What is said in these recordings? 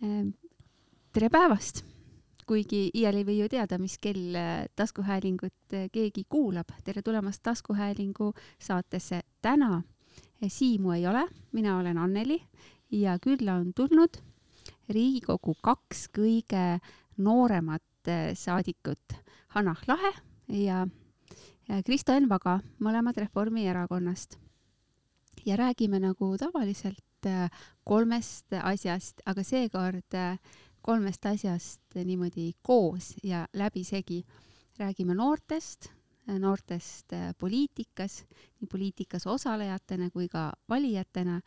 Ehm, tere päevast! kuigi iial ei või ju teada, mis kell äh, taskuhäälingut äh, keegi kuulab. tere tulemast taskuhäälingu saatesse. täna äh, Siimu ei ole, mina olen Anneli ja külla on tulnud Riigikogu kaks kõige nooremat saadikut, Hanah Lahe ja, Kristo Enn Vaga, mõlemad Reformierakonnast. ja räägime nagu tavaliselt kolmest asjast, aga seekord kolmest asjast niimoodi koos ja läbisegi. räägime noortest, noortest äh, poliitikas, nii poliitikas osalejatena kui ka valijatena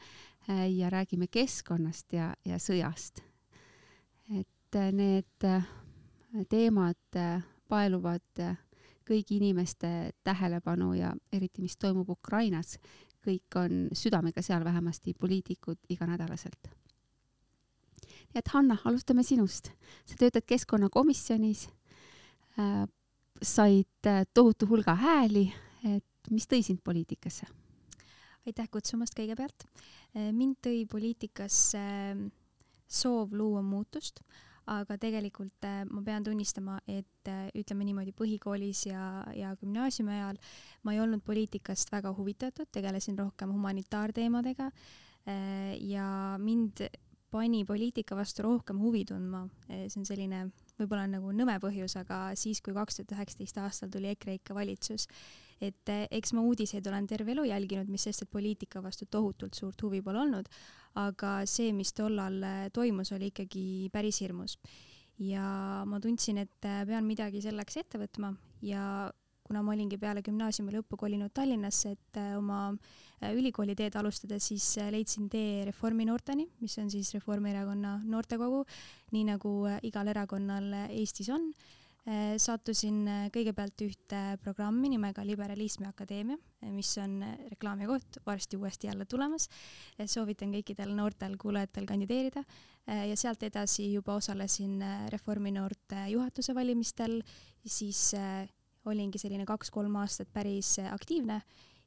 ja räägime keskkonnast ja, ja sõjast. et need teemad paeluvad kõigi inimeste tähelepanu ja eriti, mis toimub Ukrainas, kõik on südamega seal, vähemasti poliitikud iganädalaselt nii et Hanna, alustame sinust. sa töötad keskkonnakomisjonis äh,, said äh, tohutu hulga hääli, et mis tõi sind poliitikasse? aitäh kutsumast kõigepealt. Äh, mind tõi poliitikasse äh, soov luua muutust, aga tegelikult äh, ma pean tunnistama, et ütleme niimoodi põhikoolis ja, ja gümnaasiumi ajal ma ei olnud poliitikast väga huvitatud, tegelesin rohkem humanitaarteemadega ja mind pani poliitika vastu rohkem huvi tundma. see on selline võib-olla nagu nõme põhjus, aga siis, kui kaks tuhat üheksateist aastal tuli EKREIKE valitsus, et eh, eks ma uudiseid olen terve elu jälginud, mis sest, et poliitika vastu tohutult suurt huvi pole olnud, aga see, mis tollal eh, toimus, oli ikkagi päris hirmus. ja ma tundsin, et eh, pean midagi selleks ette võtma ja kuna ma olingi peale gümnaasiumi lõppu kolinud Tallinnasse, et äh, oma äh, ülikooli teed alustada, siis äh, leidsin tee Reformi noorteni, mis on siis Reformierakonna noortekogu, nii nagu igal erakonnal Eestis on. sattusin kõigepealt ühte programmi nimega Liberalismi Akadeemia, mis on reklaami koht, varsti uuesti jälle tulemas. soovitan kõikidel noortel kuulajatel kandideerida ja sealt edasi juba osalesin Reformi noorte juhatuse valimistel, siis olingi selline kaks-kolm aastat päris aktiivne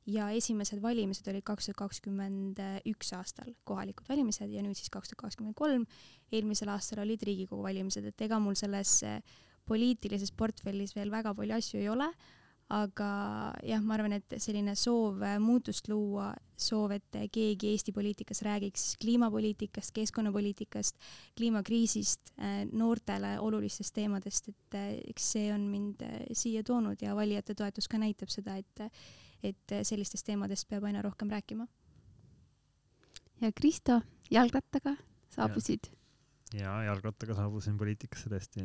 ja esimesed valimised olid kaks tuhat kakskümmend üks aastal, kohalikud valimised ja nüüd siis kaks tuhat kakskümmend kolm. eelmisel aastal olid Riigikogu valimised, et ega mul selles poliitilises portfellis veel väga palju asju ei ole, aga jah, ma arvan, et selline soov äh, muutust luua, soov, et keegi Eesti poliitikas räägiks kliimapoliitikast, keskkonnapoliitikast, kliimakriisist, äh, noortele olulistest teemadest, et äh, eks see on mind siia toonud ja valijate toetus ka näitab seda, et et sellistest teemadest peab aina rohkem rääkima. ja Kristo, jalgrattaga saabusid? ja jalgrattaga saabusin poliitikasse tõesti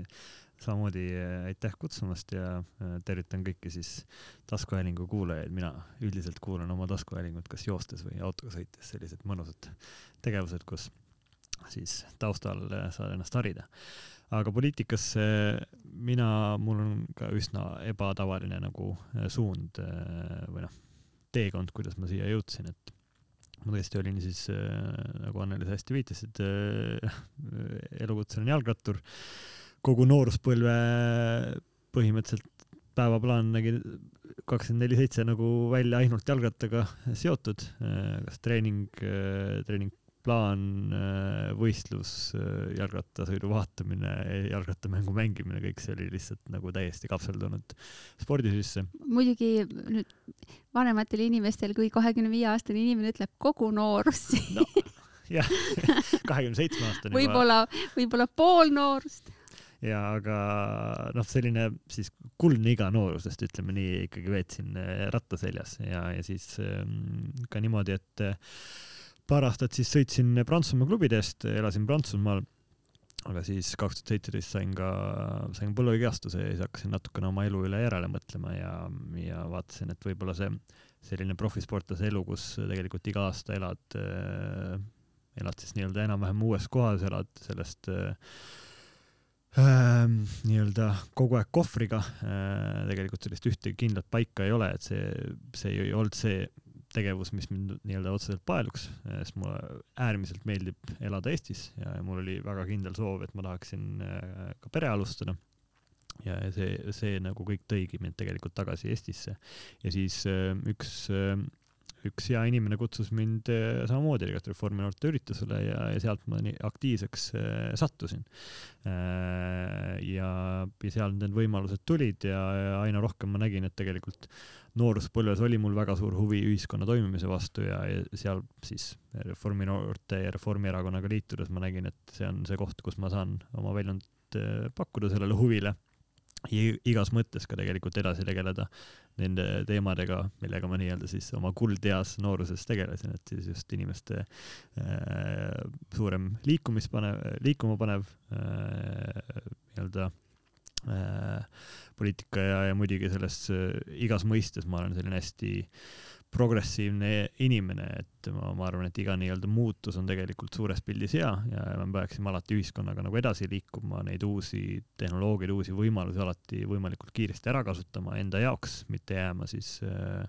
samamoodi äh, aitäh kutsumast ja äh, tervitan kõiki siis taskuhäälingu kuulajaid, mina üldiselt kuulan oma taskuhäälingut kas joostes või autoga sõites, sellised mõnusad tegevused, kus siis taustal äh, saad ennast harida. aga poliitikasse mina, mul on ka üsna ebatavaline nagu suund või noh, teekond, kuidas ma siia jõudsin, et ma tõesti olin siis, nagu Anneli sa hästi viitasid, elukutseline jalgrattur kogu nooruspõlve põhimõtteliselt päevaplaan nägi kakskümmend neli seitse nagu välja ainult jalgrattaga seotud, kas treening, treeningplaan, võistlus, jalgrattasõidu vaatamine, jalgrattamängu mängimine, kõik see oli lihtsalt nagu täiesti kapseldunud spordi sisse. muidugi nüüd vanematel inimestel, kui kahekümne viie aastane inimene ütleb kogu noorus no, jah, kahekümne seitsme aastane. võib-olla, võib-olla pool noorust ja aga noh, selline siis kuldne iga noorusest, ütleme nii, ikkagi veetsin äh, ratta seljas. Ja, ja siis ähm, ka niimoodi, et äh, paar aastat siis sõitsin Prantsusmaa klubidest, elasin Prantsusmaal, aga siis kaks tuhat seitseteist sain ka, sain põlvekihastuse ja siis hakkasin natukene oma elu üle järele mõtlema ja, ja vaatasin, et võib-olla see selline profisportlase elu, kus tegelikult iga aasta elad äh,, elad siis nii-öelda enam-vähem uues kohas, elad sellest äh, äh, nii-öelda kogu aeg kohvriga äh,. tegelikult sellist ühtegi kindlat paika ei ole, et see, see ei olnud see tegevus, mis mind nii-öelda otseselt paeluks, sest mulle äärmiselt meeldib elada Eestis ja mul oli väga kindel soov, et ma tahaksin äh, ka pere alustada. ja see, see nagu kõik tõigi mind tegelikult tagasi Eestisse ja siis äh, üks äh, üks hea inimene kutsus mind äh, samamoodi tegelikult Reformierakonna üritusele ja, ja sealt ma nii aktiivseks äh, sattusin. ja, ja seal need võimalused tulid ja, ja aina rohkem ma nägin, et tegelikult nooruspõlves oli mul väga suur huvi ühiskonna toimimise vastu ja, ja seal siis Reforminoorte ja Reformierakonnaga liitudes ma nägin, et see on see koht, kus ma saan oma väljundit pakkuda sellele huvile igas mõttes ka tegelikult edasi tegeleda nende teemadega, millega ma nii-öelda siis oma kuldeas nooruses tegelesin, et siis just inimeste äh, suurem liikumispanev, liikuma panev äh, nii-öelda äh, poliitika ja, ja muidugi selles äh, igas mõistes ma olen selline hästi äh, progressiivne inimene, et ma, ma arvan, et iga nii-öelda muutus on tegelikult suures pildis hea ja me peaksime alati ühiskonnaga nagu edasi liikuma, neid uusi tehnoloogiaid, uusi võimalusi alati võimalikult kiiresti ära kasutama enda jaoks, mitte jääma siis äh,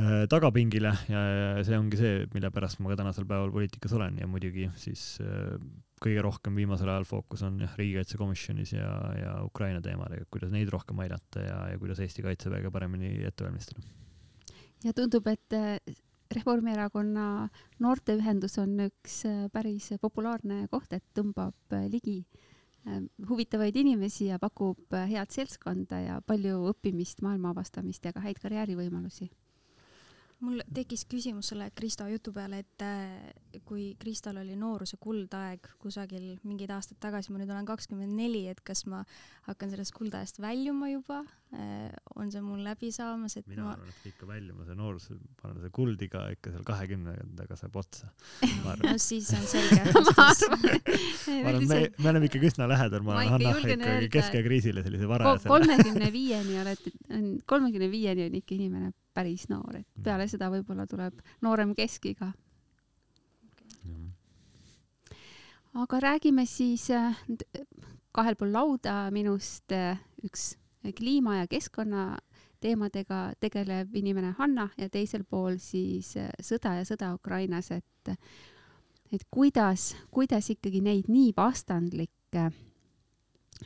äh, tagapingile ja, ja see ongi see, mille pärast ma ka tänasel päeval poliitikas olen ja muidugi siis äh, kõige rohkem viimasel ajal fookus on jah, riigikaitsekomisjonis ja, ja Ukraina teemadega, kuidas neid rohkem aidata ja, ja kuidas Eesti kaitseväge paremini ette valmistada ja tundub, et äh, Reformierakonna noorteühendus on üks äh, päris populaarne koht, et tõmbab äh, ligi huvitavaid inimesi ja pakub head seltskonda ja palju õppimist, maailma avastamist ja ka häid karjäärivõimalusi mul tekkis küsimus selle Kristo jutu peale, et äh, kui Kristol oli nooruse kuldaeg kusagil mingid aastad tagasi, ma nüüd olen kakskümmend neli, et kas ma hakkan sellest kuldajast väljuma juba, äh, on see mul läbi saamas, et mina ma... arvan, et ikka väljuma, see noorus, ma arvan, see kuld iga ikka seal kahekümnendaga saab otsa. no siis on selge. Ma arvan, ma arvan, me, me oleme ikkagi üsna lähedal, ma arvan, Hanna ikkagi keskkriisile sellise varajase kolmekümne viieni olete, kolmekümne viieni on ikka inimene päris noor, et mm. peale seda võib-olla tuleb noorem keskiga okay.. aga räägime siis äh, kahel pool lauda minust äh, üks kliima ja keskkonna teemadega tegelev inimene Hanna ja teisel pool siis äh, sõda ja sõda Ukrainas, et et kuidas, kuidas ikkagi neid nii vastandlikke,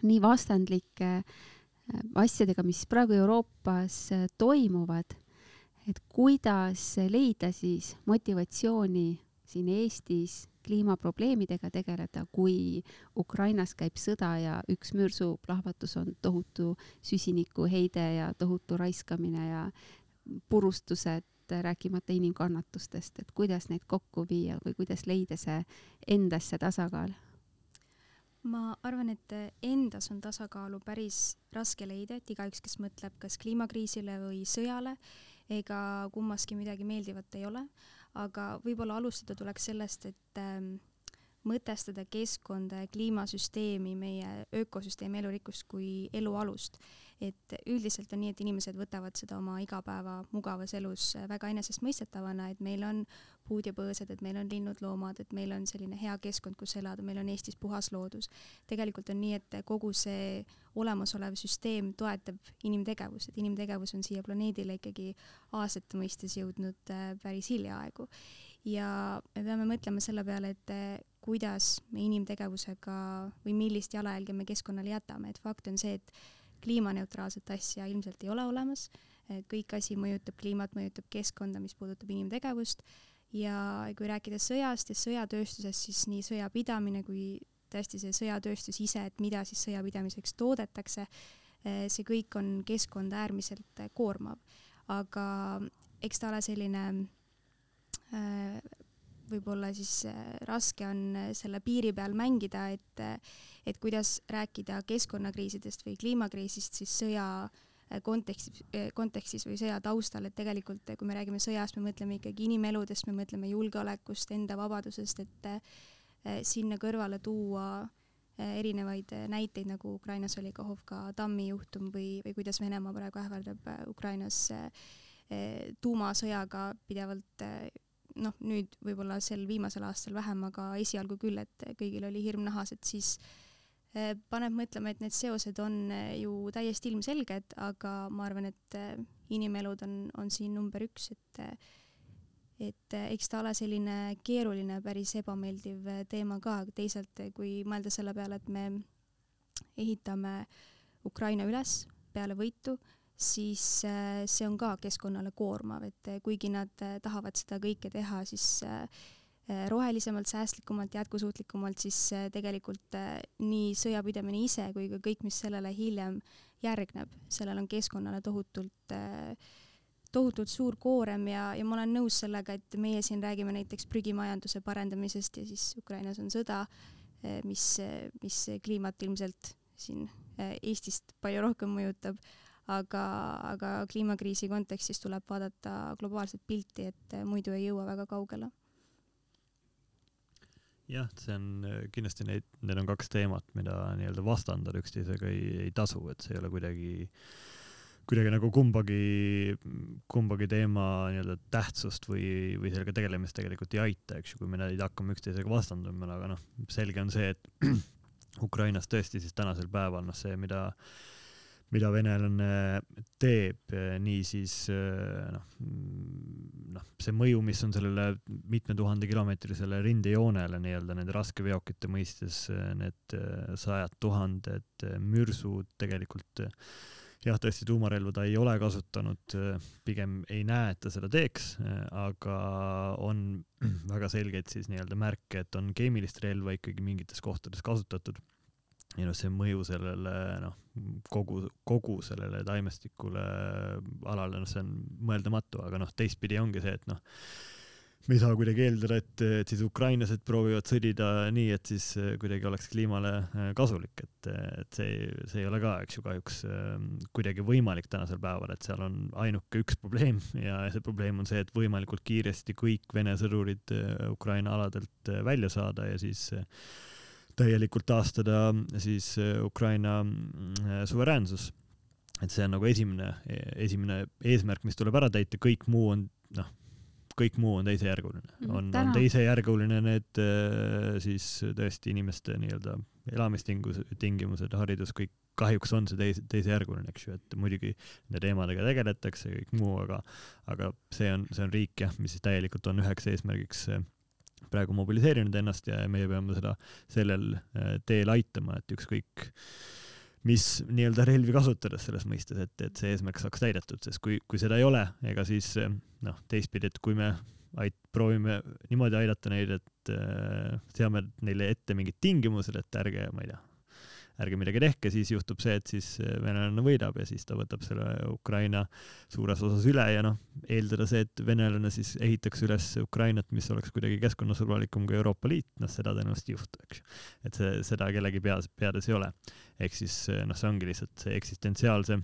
nii vastandlikke asjadega, mis praegu Euroopas toimuvad et kuidas leida siis motivatsiooni siin Eestis kliimaprobleemidega tegeleda, kui Ukrainas käib sõda ja üks mürssuplahvatus on tohutu süsinikuheide ja tohutu raiskamine ja purustused, rääkimata inimkannatustest, et kuidas neid kokku viia või kuidas leida see endas see tasakaal? ma arvan, et endas on tasakaalu päris raske leida, et igaüks, kes mõtleb kas kliimakriisile või sõjale, ega kummaski midagi meeldivat ei ole, aga võib-olla alustada tuleks sellest, et ähm, mõtestada keskkonda ja kliimasüsteemi, meie ökosüsteemi elurikkust kui elu alust. et üldiselt on nii, et inimesed võtavad seda oma igapäeva mugavas elus väga enesestmõistetavana, et meil on puud ja põõsad, et meil on linnud-loomad, et meil on selline hea keskkond, kus elada, meil on Eestis puhas loodus. tegelikult on nii, et kogu see olemasolev süsteem toetab inimtegevust, et inimtegevus on siia planeedile ikkagi aastate mõistes jõudnud äh, päris hiljaaegu ja me peame mõtlema selle peale, et kuidas me inimtegevusega või millist jalajälge me keskkonnale jätame, et fakt on see, et kliimaneutraalset asja ilmselt ei ole olemas, kõik asi mõjutab kliimat, mõjutab keskkonda, mis puudutab inimtegevust. Ja kui rääkida sõjast ja sõjatööstusest, siis nii sõjapidamine kui tõesti see sõjatööstus ise, et mida siis sõjapidamiseks toodetakse, eh, see kõik on keskkonda äärmiselt koormav. aga eks ta ole selline Äh, võib-olla siis äh, raske on äh, selle piiri peal mängida, et, et kuidas rääkida keskkonnakriisidest või kliimakriisist siis sõja kontekstis, kontekstis või sõja taustal, et tegelikult kui me räägime sõjast, me mõtleme ikkagi inimeludest, me mõtleme julgeolekust, enda vabadusest, et sinna kõrvale tuua erinevaid näiteid, nagu Ukrainas oli Kahovka tammi juhtum või, või kuidas Venemaa praegu ähvardab Ukrainas tuumasõjaga pidevalt noh, nüüd võib-olla sel viimasel aastal vähem, aga esialgu küll, et kõigil oli hirm nahas, et siis eh, paneb mõtlema, et need seosed on eh, ju täiesti ilmselged, aga ma arvan, et eh, inimelud on, on siin number üks, et et eks ta ole selline keeruline, päris ebameeldiv teema ka, aga teisalt kui mõelda selle peale, et me ehitame Ukraina üles peale võitu, siis äh, see on ka keskkonnale koormav, et äh, kuigi nad äh, tahavad seda kõike teha, siis rohelisemalt, säästlikumalt, jätkusuutlikumalt, siis tegelikult nii sõjapidamine ise kui ka kõik, mis sellele hiljem järgneb, sellel on keskkonnale tohutult tohutult suur koorem ja, ja ma olen nõus sellega, et meie siin räägime näiteks prügimajanduse parendamisest ja siis Ukrainas on sõda, mis, mis kliimat ilmselt siin Eestist palju rohkem mõjutab aga, aga kliimakriisi kontekstis tuleb vaadata globaalset pilti, et muidu ei jõua väga kaugele. jah, see on kindlasti neid, need on kaks teemat, mida nii-öelda vastandada üksteisega ei, ei tasu, et see ei ole kuidagi kuidagi nagu kumbagi, kumbagi teema nii-öelda tähtsust või, või sellega tegelemist tegelikult ei aita, eks ju, kui me neid hakkame üksteisega vastandama, aga noh, selge on see, et Ukrainas tõesti siis tänasel päeval noh, see, mida mida venelane teeb, niisiis noh, noh, see mõju, mis on sellele mitme tuhande kilomeetrisele rindejoonele nii-öelda nende raskeveokite mõistes, need sajad tuhanded mürsud tegelikult jah, tõesti tuumarelva ta ei ole kasutanud, pigem ei näe, et ta seda teeks, aga on väga selgeid siis nii-öelda märke, et on keemilist relva ikkagi mingites kohtades kasutatud ja noh, see mõju sellele noh, kogu, kogu sellele taimestikule alale, noh, see on mõeldamatu, aga noh, teistpidi ongi see, et noh, me ei saa kuidagi eeldada, et, et siis ukrainlased proovivad sõdida nii, et siis kuidagi oleks kliimale äh, kasulik, et, et see, see ei ole ka, eks ju, kahjuks ähm, kuidagi võimalik tänasel päeval, et seal on ainuke üks probleem ja see probleem on see, et võimalikult kiiresti kõik Vene sõdurid äh, Ukraina aladelt äh, välja saada ja siis täielikult taastada siis äh, Ukraina äh, suveräänsus. et see on nagu esimene, esimene eesmärk, mis tuleb ära täita, kõik muu on noh, kõik muu on teisejärguline. Mhm, on, on teisejärguline need äh, siis tõesti inimeste nii-öelda elamistingimused, tingimused, haridus, kõik kahjuks on see teise, teisejärguline, eks ju, et muidugi nende teemadega tegeletakse, kõik muu, aga, aga see on, see on riik jah, mis täielikult on üheks eesmärgiks praegu mobiliseerinud ennast ja meie peame seda sellel äh, teel aitama, et ükskõik mis nii-öelda relvi kasutades selles mõistes, et, et see eesmärk saaks täidetud, sest kui, kui seda ei ole, ega siis äh, noh, teistpidi, et kui me ait-, proovime niimoodi aidata neid, et äh, seame neile ette mingid tingimused, et ärge, ma ei tea, ärge midagi tehke, siis juhtub see, et siis äh, venelane võidab ja siis ta võtab selle Ukraina suures osas üle ja noh, eeldada see, et venelane siis ehitaks üles Ukrainat, mis oleks kuidagi keskkonnasõbralikum kui Euroopa Liit, noh, seda tõenäoliselt ei juhtu, eks ju. et see, seda kellegi peas, peades ei ole. ehk siis noh, see ongi lihtsalt see eksistentsiaalse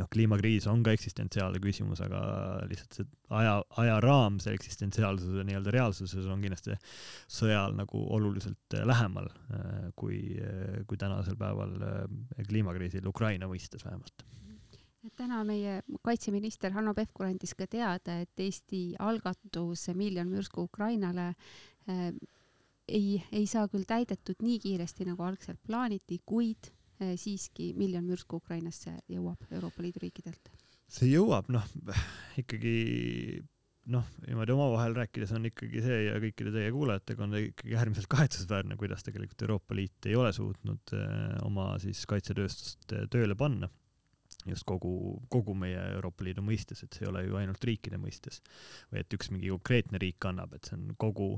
noh, kliimakriis on ka eksistentsiaalne küsimus, aga lihtsalt see aja, ajaraam, see eksistentsiaalsuse nii-öelda reaalsuses on kindlasti sõjal nagu oluliselt äh, lähemal äh, kui, äh, kui tänasel päeval kliimakriisil Ukraina mõistes vähemalt. Täna meie kaitseminister Hanno Pevkur andis ka teada, et Eesti algatus Miljon mürsku Ukrainale ei, ei saa küll täidetud nii kiiresti, nagu algselt plaaniti, kuid siiski miljon mürsku Ukrainasse jõuab Euroopa Liidu riikidelt? see jõuab, noh, ikkagi noh, niimoodi omavahel rääkides on ikkagi see ja kõikide teie kuulajatega on ikkagi äärmiselt kahetsusväärne, kuidas tegelikult Euroopa Liit ei ole suutnud eh, oma siis kaitsetööstust eh, tööle panna just kogu, kogu meie Euroopa Liidu mõistes, et see ei ole ju ainult riikide mõistes või et üks mingi konkreetne riik annab, et see on kogu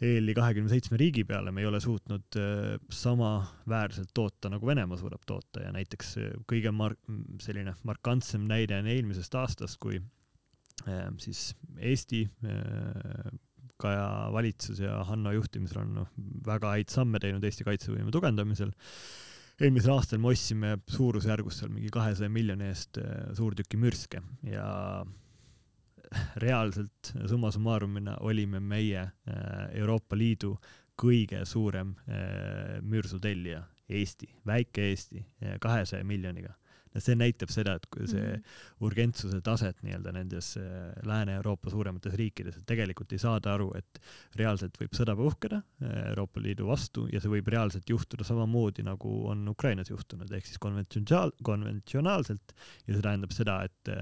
EL-i kahekümne seitsme riigi peale me ei ole suutnud äh, samaväärselt toota, nagu Venemaa suudab toota. Ja näiteks äh, kõige mar-, selline markantsem näide on eelmisest aastast, kui äh, siis Eesti Kaja valitsus ja Hanno juhtimisel on noh, väga häid samme teinud Eesti kaitsevõime tugevdamisel. Eelmisel aastal me ostsime suurusjärgus seal mingi kahesaja miljoni eest suurtükimürske ja reaalselt summa summarumina olime meie äh, Euroopa Liidu kõige suurem äh, mürsutellija, Eesti, väike Eesti, äh, kahesaja miljoniga. see näitab seda, et kui see mm -hmm. urgentsuse taset nii-öelda nendes Lääne-Euroopa suuremates riikides, et tegelikult ei saada aru, et reaalselt võib sõda puhkeda Euroopa Liidu vastu ja see võib reaalselt juhtuda samamoodi, nagu on Ukrainas juhtunud, ehk siis konventsionaal, konventsionaalselt ja see tähendab seda, et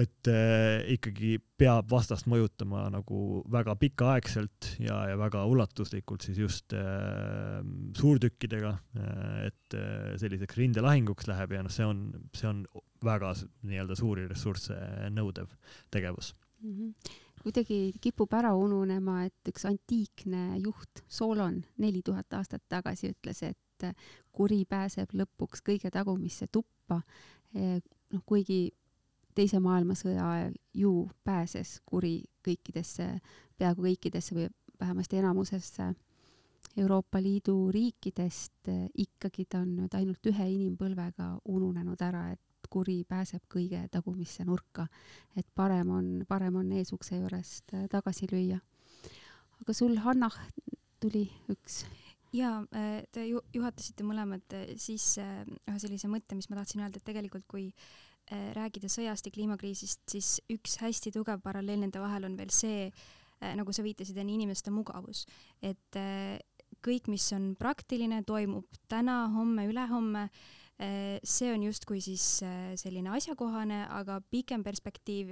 et äh, ikkagi peab vastast mõjutama nagu väga pikaaegselt ja, ja väga ulatuslikult siis just äh, suurtükkidega äh,, et äh, selliseks rindelahinguks läheb ja noh, see on, see on väga nii-öelda suuri ressursse nõudev tegevus mm. -hmm kuidagi kipub ära ununema, et üks antiikne juht Solon neli tuhat aastat tagasi ütles, et kuri pääseb lõpuks kõige tagumisse tuppa. noh, kuigi teise maailmasõja ajal ju pääses kuri kõikidesse, peaaegu kõikidesse või vähemasti enamusesse Euroopa Liidu riikidest, ikkagi ta on nüüd ainult ühe inimpõlvega ununenud ära, et kuri pääseb kõige tagumisse nurka. et parem on, parem on eesukse juurest tagasi lüüa. aga sul, Hannah, tuli üks jaa, te juhatasite mõlemad sisse ühe sellise mõtte, mis ma tahtsin öelda, et tegelikult kui rääkida sõjast ja kliimakriisist, siis üks hästi tugev paralleel nende vahel on veel see, äh, nagu sa viitasid, on inimeste mugavus. et äh, kõik, mis on praktiline, toimub täna, homme, ülehomme, see on justkui siis selline asjakohane, aga pikem perspektiiv,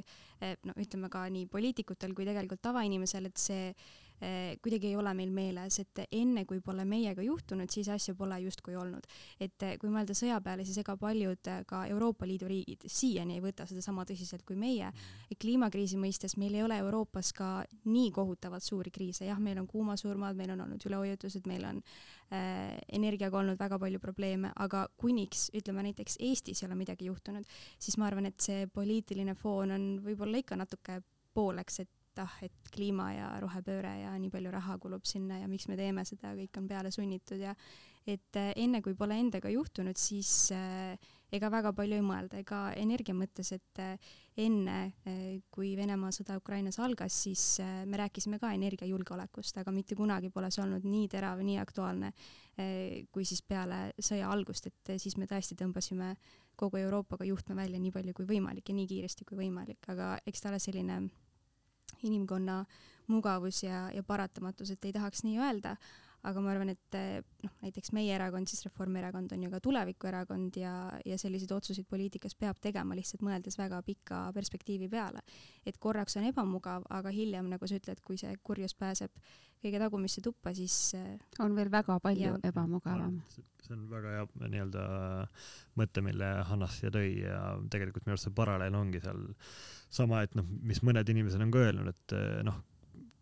no ütleme ka nii poliitikutel kui tegelikult tavainimesel, et see kuidagi ei ole meil meeles, et enne kui pole meiega juhtunud, siis asja pole justkui olnud. et eh, kui mõelda sõja peale, siis ega paljud eh, ka Euroopa Liidu riigid siiani ei võta seda sama tõsiselt kui meie. kliimakriisi mõistes meil ei ole Euroopas ka nii kohutavalt suuri kriise, jah, meil on kuumasurmad, meil on olnud üleujutused, meil on äh, energiaga olnud väga palju probleeme, aga kuniks ütleme näiteks Eestis ei ole midagi juhtunud, siis ma arvan, et see poliitiline foon on võib-olla ikka natuke pooleks, et et ah, et kliima ja rohepööre ja nii palju raha kulub sinna ja miks me teeme seda, kõik on peale sunnitud ja et äh, enne kui pole endaga juhtunud, siis äh, ega väga palju ei mõelda, ega energia mõttes, et äh, enne kui Venemaa sõda Ukrainas algas, siis me rääkisime ka energiajulgeolekust, aga mitte kunagi pole see olnud nii terav, nii aktuaalne kui siis peale sõja algust, et siis me tõesti tõmbasime kogu Euroopaga juhtme välja nii palju kui võimalik ja nii kiiresti kui võimalik, aga eks ta ole selline inimkonna mugavus ja, ja paratamatus, et ei tahaks nii öelda, aga ma arvan, et noh, näiteks meie erakond, siis Reformierakond on ju ka tulevikuerakond ja, ja selliseid otsuseid poliitikas peab tegema lihtsalt mõeldes väga pika perspektiivi peale. et korraks on ebamugav, aga hiljem, nagu sa ütled, kui see kurjus pääseb kõige tagumisse tuppa, siis on veel väga palju ja, ebamugavam. see on väga hea nii-öelda mõte, mille Hannas siia tõi ja tegelikult minu arust see paralleel ongi seal sama, et noh, mis mõned inimesed on ka öelnud, et noh,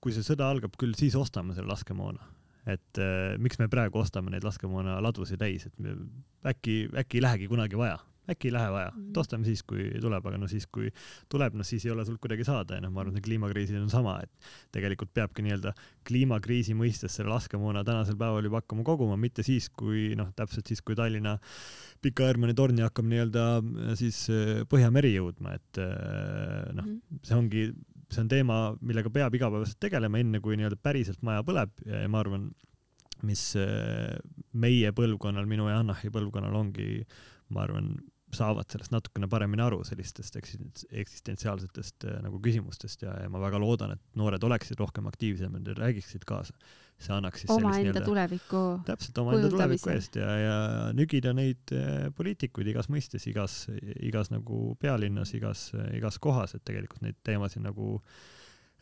kui see sõda algab, küll siis ostame selle laskemoona et äh, miks me praegu ostame neid laskemoonaladusid täis, et me, äkki, äkki ei lähegi kunagi vaja, äkki ei lähe vaja, et mhm. ostame siis, kui tuleb, aga no siis, kui tuleb, noh siis ei ole sul kuidagi saada ja noh, ma arvan, et kliimakriisil on sama, et tegelikult peabki nii-öelda kliimakriisi mõistes selle laskemoona tänasel päeval juba hakkama koguma, mitte siis, kui noh, täpselt siis, kui Tallinna Pika Hermanni torni hakkab nii-öelda siis äh, Põhjameri jõudma, et äh, noh, mhm. see ongi see on teema, millega peab igapäevaselt tegelema, enne kui nii-öelda päriselt maja põleb ja ma arvan, mis äh, meie põlvkonnal, minu ja Annahi põlvkonnal ongi, ma arvan, saavad sellest natukene paremini aru, sellistest eksistentsiaalsetest äh, nagu küsimustest ja, ja ma väga loodan, et noored oleksid rohkem aktiivsemad ja räägiksid kaasa. See annaks siis omaenda tuleviku täpselt omaenda tuleviku eest ja, ja nügida neid äh, poliitikuid igas mõistes, igas, igas nagu pealinnas, igas, igas kohas, et tegelikult neid teemasid nagu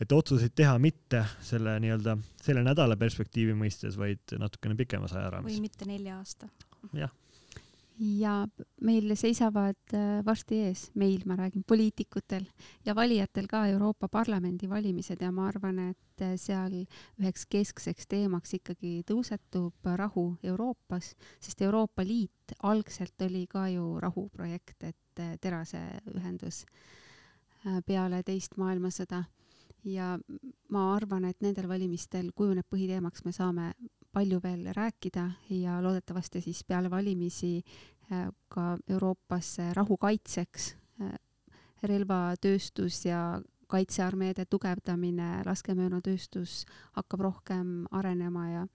et otsuseid teha mitte selle nii-öelda selle nädala perspektiivi mõistes, vaid natukene pikemas ajaraamis. või mitte nelja aasta. jah ja meil seisavad äh, varsti ees, meil, ma räägin, poliitikutel ja valijatel ka Euroopa Parlamendi valimised ja ma arvan, et äh, seal üheks keskseks teemaks ikkagi tõusetub rahu Euroopas, sest Euroopa Liit algselt oli ka ju rahuprojekt, et äh, teraseühendus peale teist maailmasõda. Ja ma arvan, et nendel valimistel kujuneb põhiteemaks, me saame palju veel rääkida ja loodetavasti siis peale valimisi äh, ka Euroopas rahu kaitseks äh, relvatööstus ja kaitsearmeede tugevdamine, laskemoonatööstus hakkab rohkem arenema ja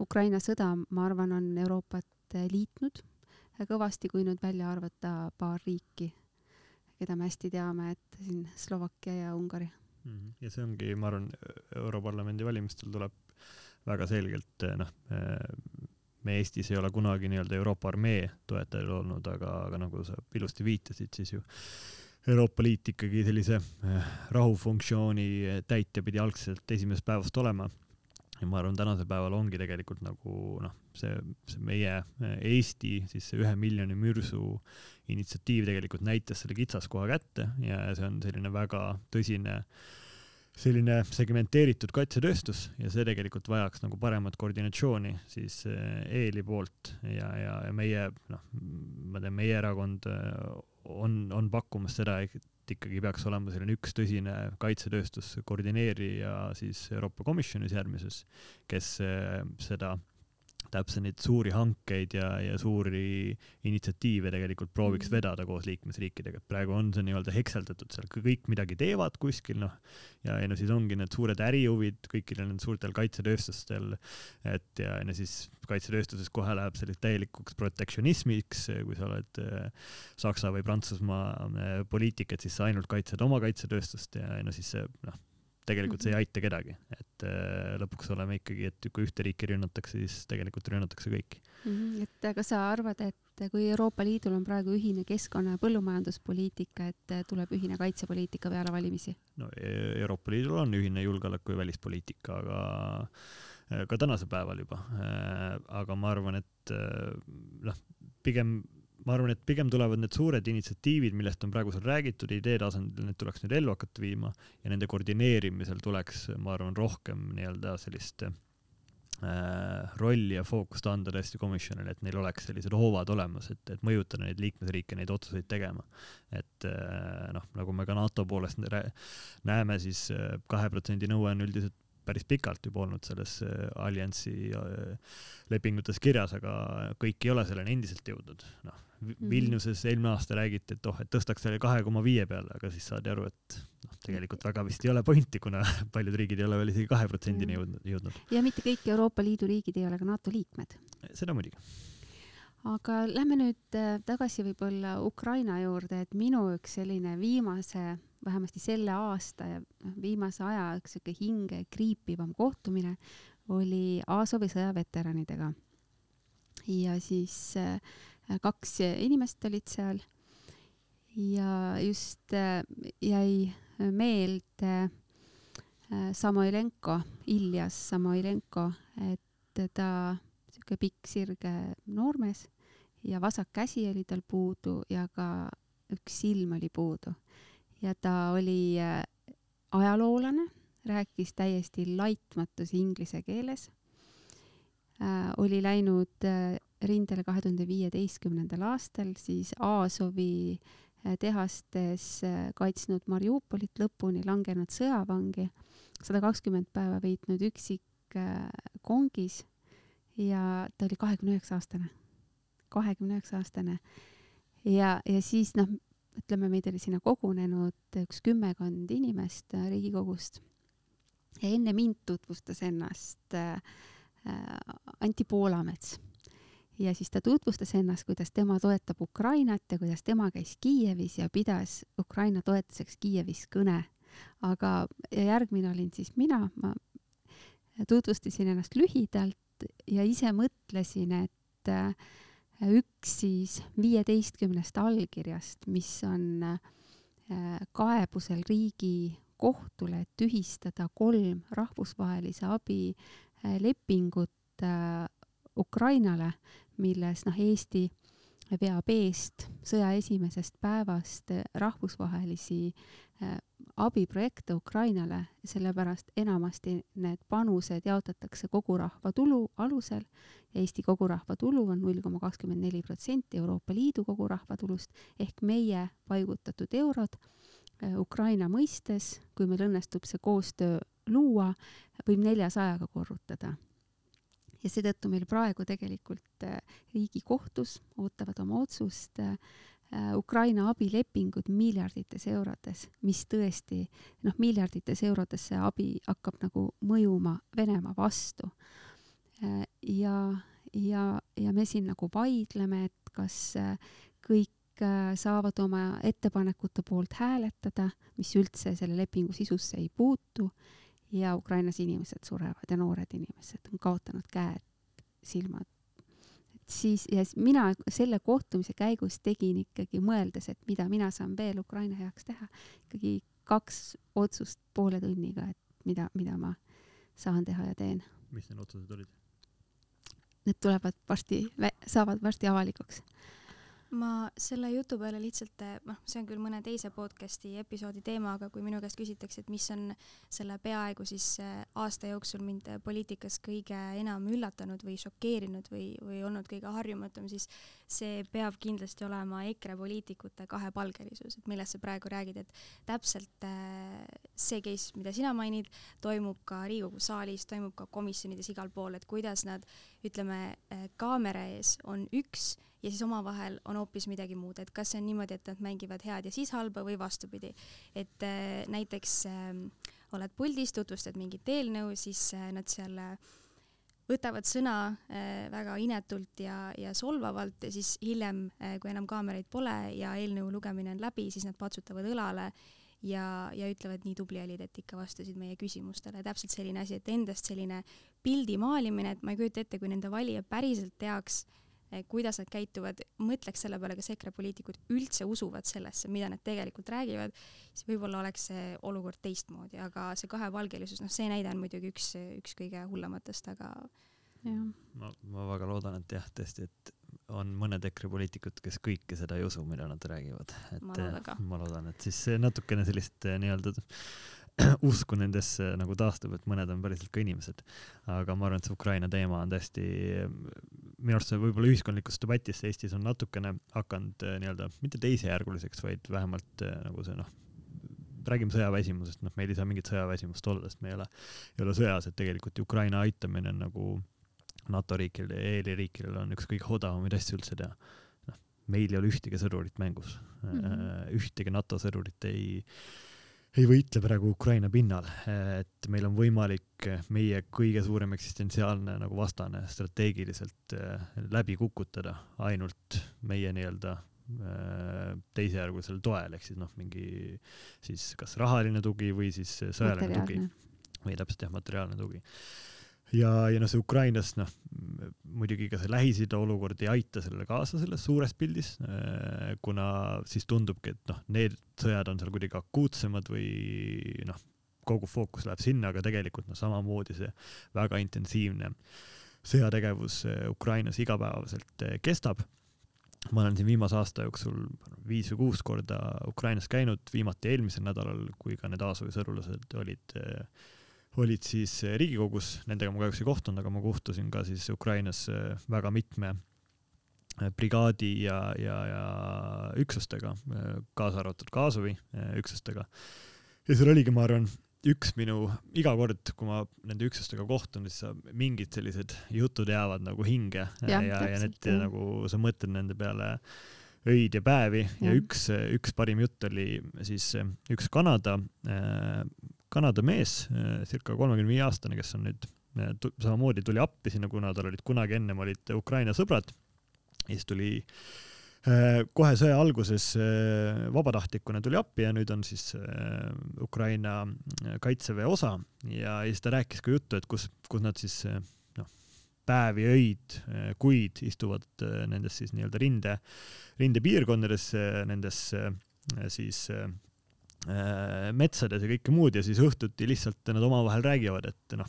Ukraina sõda, ma arvan, on Euroopat liitnud kõvasti, kui nüüd välja arvata paar riiki, keda me hästi teame, et siin Slovakkia ja Ungari. -hmm. ja see ongi, ma arvan, Europarlamendi valimistel tuleb väga selgelt eh, noh, eh, me Eestis ei ole kunagi nii-öelda Euroopa armee toetajad olnud, aga, aga nagu sa ilusti viitasid, siis ju Euroopa Liit ikkagi sellise äh, rahufunktsiooni täitja pidi algselt esimesest päevast olema. ja ma arvan, tänasel päeval ongi tegelikult nagu noh, see, see meie äh, Eesti siis see ühe miljoni mürsu initsiatiiv tegelikult näitas selle kitsaskoha kätte ja see on selline väga tõsine selline segmenteeritud kaitsetööstus ja see tegelikult vajaks nagu paremat koordinatsiooni siis äh, EL-i poolt ja, ja, ja meie noh, ma tean, meie erakond on, on pakkumas seda, et ikkagi peaks olema selline üks tõsine kaitsetööstus koordineerija siis Euroopa Komisjonis järgmises, kes eh, seda täpselt neid suuri hankeid ja, ja suuri initsiatiive tegelikult prooviks mhm. vedada koos liikmesriikidega, et praegu on see nii-öelda hekseldatud seal, kõik midagi teevad kuskil, noh, ja, ja no siis ongi need suured ärihuvid kõikidel nendel suurtel kaitsetööstustel, et ja no siis kaitsetööstuses kohe läheb selliseks täielikuks protektsionismiks, kui sa oled äh, Saksa või Prantsusmaa äh, poliitik, et siis sa ainult kaitsed oma kaitsetööstust ja no siis see noh, tegelikult see ei mhm. aita kedagi, et äh, lõpuks oleme ikkagi, et kui ühte riiki rünnatakse, siis tegelikult rünnatakse kõiki. -hmm. et kas sa arvad, et kui Euroopa Liidul on praegu ühine keskkonna ja põllumajanduspoliitika, et äh, tuleb ühine kaitsepoliitika peale valimisi? no e-, Euroopa Liidul on ühine julgeoleku ja välispoliitika, aga äh, ka tänasel päeval juba. aga ma arvan, et noh, pigem ma arvan, et pigem tulevad need suured initsiatiivid, millest on praegu seal räägitud idee tasandil, need tuleks nüüd ellu hakata viima ja nende koordineerimisel tuleks, ma arvan, rohkem nii-öelda sellist äh, rolli ja fookust anda tõesti komisjonile, et neil oleks sellised hoovad olemas, et, et mõjutada neid liikmesriike neid otsuseid tegema. et äh, noh, nagu me ka NATO poolest näeme, siis äh, kahe protsendi nõue on üldiselt päris pikalt juba olnud selles äh, alliansi lepingutes kirjas, aga kõik ei ole selleni endiselt jõudnud. noh. Vilniuses eelmine aasta räägiti, et oh, et tõstaks selle kahe koma viie peale, aga siis saadi aru, et noh, tegelikult väga vist ei ole pointi, kuna paljud riigid ei ole veel isegi kahe protsendini mhm. jõudnud, jõudnud. ja mitte kõik Euroopa Liidu riigid ei ole ka NATO liikmed. seda muidugi aga lähme nüüd äh, tagasi võib-olla Ukraina juurde, et minu üks selline viimase vähemasti selle aasta ja noh, viimase aja üks sihuke hinge kriipivam kohtumine oli Aasovi sõjaveteranidega. ja siis äh, kaks inimest olid seal ja just äh, jäi meelde äh, Samoilenko, Iljas Samoilenko, et ta sihuke pikk sirge noormees ja vasak käsi oli tal puudu ja ka üks silm oli puudu ja ta oli äh, ajaloolane, rääkis täiesti laitmatus inglise keeles äh,. oli läinud äh, rindele kahe tuhande viieteistkümnendal aastal, siis Aasovi äh, tehastes äh, kaitsnud Mariupolit lõpuni, langenud sõjavangi, sada kakskümmend päeva veetnud üksik äh, kongis ja ta oli kahekümne üheksa aastane, kahekümne üheksa aastane. ja, ja siis noh, ütleme, meid oli sinna kogunenud üks kümmekond inimest Riigikogust ja enne mind tutvustas ennast Anti Poolamets. Ja siis ta tutvustas ennast, kuidas tema toetab Ukrainat ja kuidas tema käis Kiievis ja pidas Ukraina toetuseks Kiievis kõne. aga, järgmine olin siis mina, ma tutvustasin ennast lühidalt ja ise mõtlesin, et äh, üks siis viieteistkümnest allkirjast, mis on äh, kaebusel Riigikohtule, et tühistada kolm rahvusvahelise abi äh, lepingut Ukrainale, milles noh, Eesti veab eest sõja esimesest päevast rahvusvahelisi abiprojekte Ukrainale, sellepärast enamasti need panused jaotatakse kogu rahva tulu alusel. Eesti kogu rahva tulu on null koma kakskümmend neli protsenti Euroopa Liidu kogu rahva tulust ehk meie paigutatud eurod äh, Ukraina mõistes, kui meil õnnestub see koostöö luua, võib neljasajaga korrutada ja seetõttu meil praegu tegelikult äh, Riigikohtus ootavad oma otsust äh, Äh, Ukraina abilepingud miljardites eurodes, mis tõesti noh, miljardites eurodes see abi hakkab nagu mõjuma Venemaa vastu. Ja, ja, ja me siin nagu vaidleme, et kas kõik saavad oma ettepanekute poolt hääletada, mis üldse selle lepingu sisusse ei puutu ja Ukrainas inimesed surevad ja noored inimesed on kaotanud käed, silmad siis ja siis mina selle kohtumise käigus tegin ikkagi mõeldes, et mida mina saan veel Ukraina heaks teha, ikkagi kaks otsust poole tunniga, et mida, mida ma saan teha ja teen. mis need otsused olid? Need tulevad varsti, saavad varsti avalikuks ma selle jutu peale lihtsalt, eh, noh, see on küll mõne teise podcast'i episoodi teema, aga kui minu käest küsitakse, et mis on selle peaaegu siis eh, aasta jooksul mind poliitikas kõige enam üllatanud või šokeerinud või, või olnud kõige harjumatum, siis see peab kindlasti olema EKRE poliitikute kahepalgelisus, et millest sa praegu räägid, et täpselt eh, see case, mida sina mainid, toimub ka Riigikogu saalis, toimub ka komisjonides igal pool, et kuidas nad ütleme, kaamera ees on üks ja siis omavahel on hoopis midagi muud, et kas see on niimoodi, et nad mängivad head ja siis halba või vastupidi. et äh, näiteks äh, oled puldis, tutvustad mingit eelnõu, siis äh, nad seal äh, võtavad sõna väga inetult ja, ja solvavalt ja siis hiljem kui enam kaameraid pole ja eelnõu lugemine on läbi, siis nad patsutavad õlale ja, ja ütlevad, nii tubli olid, et ikka vastasid meie küsimustele. täpselt selline asi, et endast selline pildi maalimine, et ma ei kujuta ette, kui nende valija päriselt teaks, kuidas nad käituvad, mõtleks selle peale, kas EKRE poliitikud üldse usuvad sellesse, mida nad tegelikult räägivad, siis võib-olla oleks see olukord teistmoodi, aga see kahepalgelisus, noh, see näide on muidugi üks, üks kõige hullematest, aga jah. ma, ma väga loodan, et jah, tõesti, et on mõned EKRE poliitikud, kes kõike seda ei usu, mida nad räägivad, et ma loodan, ma loodan, et siis natukene sellist eh, nii-öelda usku nendesse nagu taastub, et mõned on päriselt ka inimesed. aga ma arvan, et see Ukraina teema on tõesti, minu arust see võib-olla ühiskondlikus debatis Eestis on natukene hakanud eh, nii-öelda mitte teisejärguliseks, vaid vähemalt eh, nagu see noh, räägime sõjaväsimusest, noh, meil ei saa mingit sõjaväsimust olla, sest me ei ole, ei ole sõjas, et tegelikult Ukraina aitamine on nagu NATO riikidel ja EL-i riikidel on üks kõige odavamaid asju üldse teha. noh, meil ei ole ühtegi sõdurit mängus mm, -hmm. ühtegi NATO sõdurit ei ei võitle praegu Ukraina pinnal, et meil on võimalik meie kõige suurem eksistentsiaalne nagu vastane strateegiliselt äh, läbi kukutada ainult meie nii-öelda äh, teisejärgulisel toel, ehk siis noh, mingi siis kas rahaline tugi või siis sõjaline tugi või täpselt jah, materiaalne tugi ja, ja noh, see Ukrainas noh, muidugi ka see Lähis-Ida olukord ei aita sellele kaasa selles suures pildis, äh, kuna siis tundubki, et noh, need sõjad on seal kuidagi akuutsemad või noh, kogu fookus läheb sinna, aga tegelikult noh, samamoodi see väga intensiivne sõjategevus äh, Ukrainas igapäevaselt äh, kestab. ma olen siin viimase aasta jooksul viis või kuus korda Ukrainas käinud, viimati eelmisel nädalal, kui ka need Aasovi sõdulased olid äh, olid siis eh, Riigikogus, nendega ma kahjuks ei kohtunud, aga ma kohtusin ka siis Ukrainas eh, väga mitme eh, brigaadi ja, ja, ja üksustega, kaasa arvatud Kaasovi üksustega. ja seal oligi, ma arvan, üks minu, iga kord, kui ma nende üksustega kohtun, siis mingid sellised jutud jäävad nagu hinge ja, ja, ja need ja. nagu sa mõtled nende peale öid ja päevi ja, ja üks, üks parim jutt oli siis üks Kanada Kanada mees, äh, circa kolmekümne viie aastane, kes on nüüd äh, samamoodi tuli appi sinna, kuna tal olid kunagi ennem olid Ukraina sõbrad. ja siis tuli äh, kohe sõja alguses vabatahtlikuna tuli appi ja nüüd on siis Ukraina kaitseväe osa ja, siis ta rääkis ka juttu, et kus, kus nad siis noh, päevi, öid, kuid istuvad nendes siis nii-öelda rinde, rindepiirkondades, nendes siis metsades ja kõike muud ja siis õhtuti lihtsalt nad omavahel räägivad, et noh,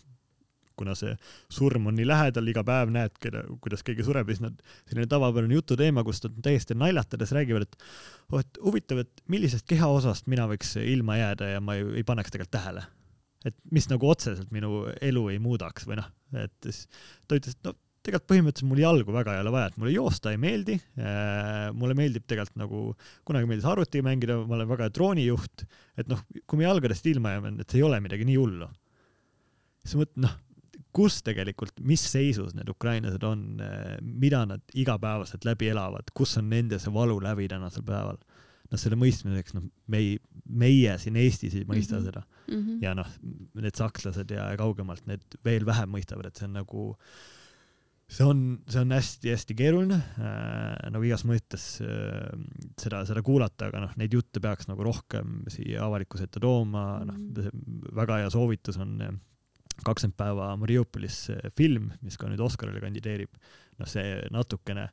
kuna see surm on nii lähedal, iga päev näed, keda, kuidas keegi sureb ja siis nad, selline tavapärane jututeema, kus nad täiesti naljatades räägivad, et oh, et huvitav, et millisest kehaosast mina võiks ilma jääda ja ma ei, ei paneks tegelikult tähele. et mis nagu otseselt minu elu ei muudaks või noh, et siis ta ütles, et no tegelikult põhimõtteliselt mul jalgu väga ei ole vaja, et mulle joosta ei meeldi äh,. mulle meeldib tegelikult nagu, kunagi meeldis arvutiga mängida, ma olen väga droonijuht, et noh, kui me jalgadest ilma jääme, et see ei ole midagi nii hullu. siis mõtled, noh, kus tegelikult, mis seisus need ukrainlased on, äh, mida nad igapäevaselt läbi elavad, kus on nende see valu läbi tänasel päeval noh, selle mõistmiseks, noh, me ei, meie siin Eestis ei mõista mm -hmm. seda mm. -hmm. ja noh, need sakslased ja kaugemalt need veel vähem mõistavad, et see on nagu äh, see on, see on hästi-hästi keeruline äh, nagu igas mõttes äh, seda, seda kuulata, aga noh, neid jutte peaks nagu rohkem siia avalikkuse ette tooma mm, noh, väga hea soovitus on äh, kakskümmend päeva Mariupolis film, mis ka nüüd Oscarile kandideerib, noh, see natukene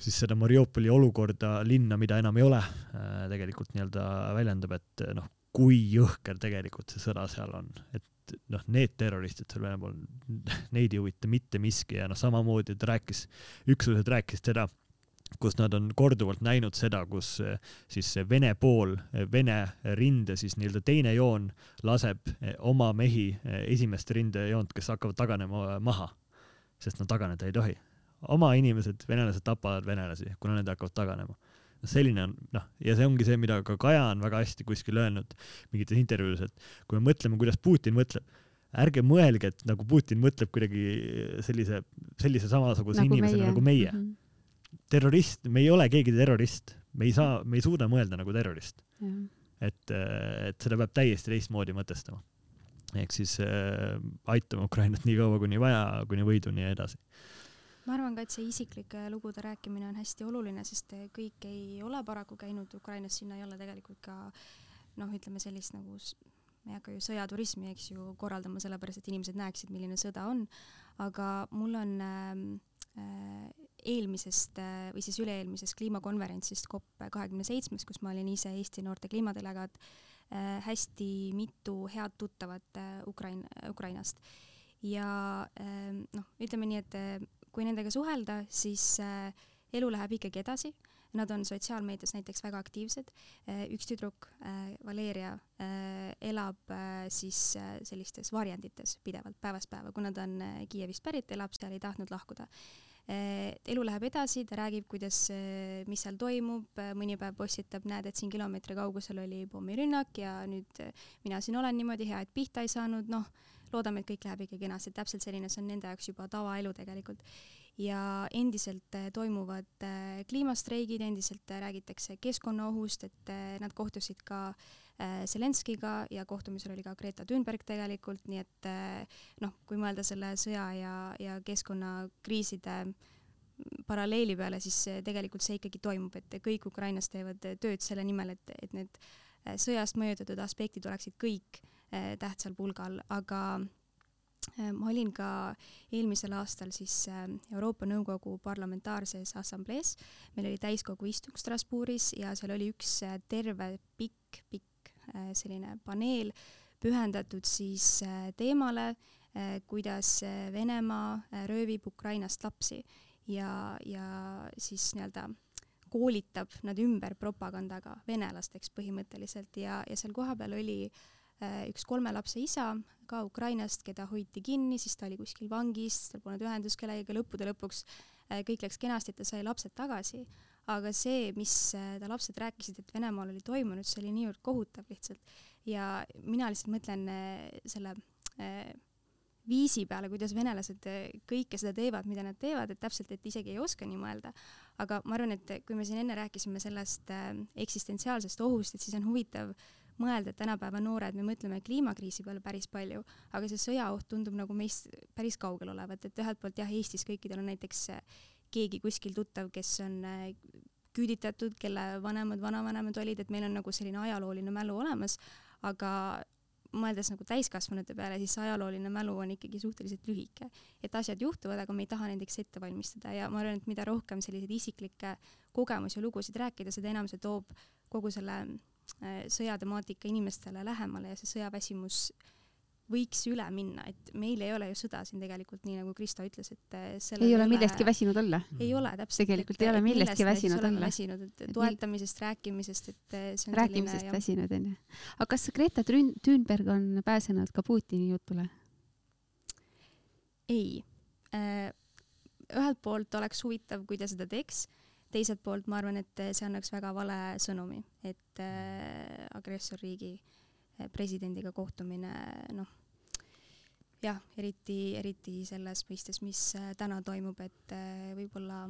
siis seda Mariupoli olukorda, linna, mida enam ei ole, äh, tegelikult nii-öelda väljendab, et noh, kui jõhker tegelikult see sõda seal on, et noh, need terroristid seal Venemaal, neid ei huvita mitte miski ja noh, samamoodi ta rääkis, üksused rääkisid seda, kus nad on korduvalt näinud seda, kus eh, siis see Vene pool, eh, Vene rinde siis nii-öelda teine joon laseb eh, oma mehi esimest rindejoont, kes hakkavad taganema maha, sest nad taganeda ei tohi. oma inimesed, venelased tapavad venelasi, kuna need hakkavad taganema selline on noh, ja see ongi see, mida ka Kaja on väga hästi kuskil öelnud mingites intervjuudes, et kui me mõtleme, kuidas Putin mõtleb, ärge mõelge, et nagu Putin mõtleb kuidagi sellise, sellise samasuguse nagu inimesena meie. nagu meie mm. -hmm terrorist, me ei ole keegi terrorist, me ei saa, me ei suuda mõelda nagu terrorist. et, et seda peab täiesti teistmoodi mõtestama. ehk siis äh, aitame Ukrainat nii kaua, kuni vaja, kuni võiduni ja edasi ma arvan ka, et see isiklike lugude rääkimine on hästi oluline, sest kõik ei ole paraku käinud Ukrainas, sinna ei ole tegelikult ka noh, ütleme sellist nagu me ei hakka ju sõjaturismi, eks ju, korraldama sellepärast, et inimesed näeksid, milline sõda on, aga mul on äh, äh eelmisest äh, või siis üle-eelmisest kliimakonverentsist COP kahekümne seitsmes, kus ma olin ise Eesti noorte kliimadelegaat, äh, hästi mitu head tuttavat äh, Ukraina, Ukrainast. ja ähm, noh, ütleme nii, et kui nendega suhelda, siis elu läheb ikkagi edasi. Nad on sotsiaalmeedias näiteks väga aktiivsed. üks tüdruk, Valeria, elab siis sellistes varjendites pidevalt päevast päeva, kuna ta on Kiievist pärit, elab seal, ei tahtnud lahkuda. Elu läheb edasi, ta räägib, kuidas, mis seal toimub, mõni päev postitab, näed, et siin kilomeetri kaugusel oli pommirünnak ja nüüd mina siin olen niimoodi, hea, et pihta ei saanud, noh, loodame, et kõik läheb ikka kenasti, täpselt selline, see on nende jaoks juba tavaelu tegelikult. ja endiselt eh, toimuvad kliimastreigid, endiselt räägitakse keskkonnaohust, et nad kohtusid ka äh, Äh, Zelenskiga ja kohtumisel oli ka Greta Thunberg tegelikult, nii et äh, noh, kui mõelda selle sõja ja, ja keskkonnakriiside paralleeli peale, siis tegelikult see ikkagi toimub, et kõik Ukrainas teevad tööd selle nimel, et, et need äh, sõjast mõjutatud aspektid oleksid kõik tähtsal pulgal, aga ma olin ka eelmisel aastal siis Euroopa Nõukogu Parlamentaarses Assamblees, meil oli täiskogu istung Strasbourgis ja seal oli üks terve pikk, pikk Äh, selline paneel pühendatud siis äh, teemale, äh, kuidas Venemaa röövib Ukrainast lapsi. Ja, ja siis nii-öelda koolitab nad ümber propagandaga venelasteks põhimõtteliselt ja, ja seal kohapeal oli üks kolme lapse isa ka Ukrainast, keda hoiti kinni, siis ta oli kuskil vangis, tal polnud ühendust kellegagi, lõppude lõpuks kõik läks kenasti, et ta sai lapsed tagasi aga see, mis äh, ta lapsed rääkisid, et Venemaal oli toimunud, see oli niivõrd kohutav lihtsalt. ja mina lihtsalt mõtlen äh, selle äh, viisi peale, kuidas venelased kõike seda teevad, mida nad teevad, et täpselt, et isegi ei oska nii mõelda. aga ma arvan, et kui me siin enne rääkisime sellest eksistentsiaalsest ohust, et siis on huvitav mõelda, et tänapäeva noored, me mõtleme kliimakriisi peale päris palju, aga see sõjaoht tundub nagu meist päris kaugel olevat, et ühelt poolt jah, Eestis kõikidel on näiteks keegi kuskil tuttav, kes on äh, küüditatud, kelle vanemad, vanavanemad olid, et meil on nagu selline ajalooline mälu olemas, aga mõeldes nagu täiskasvanute peale, siis see ajalooline mälu on ikkagi suhteliselt lühike. et asjad juhtuvad, aga me ei taha nendeks ette valmistada ja ma arvan, et mida rohkem selliseid isiklikke kogemusi ja lugusid rääkida, seda enam see toob kogu selle äh, sõjatemaatika inimestele lähemale ja see sõjaväsimus äh, võiks üle minna, et meil ei ole ju sõda siin tegelikult nii, nagu Kristo ütles, et äh, ei ole millestki väsinud olla. ei ole täpselt. tegelikult ei ole millestki väsinud olla. väsinud, et toetamisest, rääkimisest, et äh, see on rääkimisest selline, väsinud onju. aga kas Greta Thunberg on pääsenud ka Putini jutule? ei. Äh, ühelt poolt oleks huvitav, kui ta seda teeks, teiselt poolt ma arvan, et see annaks väga vale sõnumi, et agressorriigi presidendiga kohtumine, noh jah, eriti, eriti selles mõistes, mis äh, täna toimub, et äh, võib-olla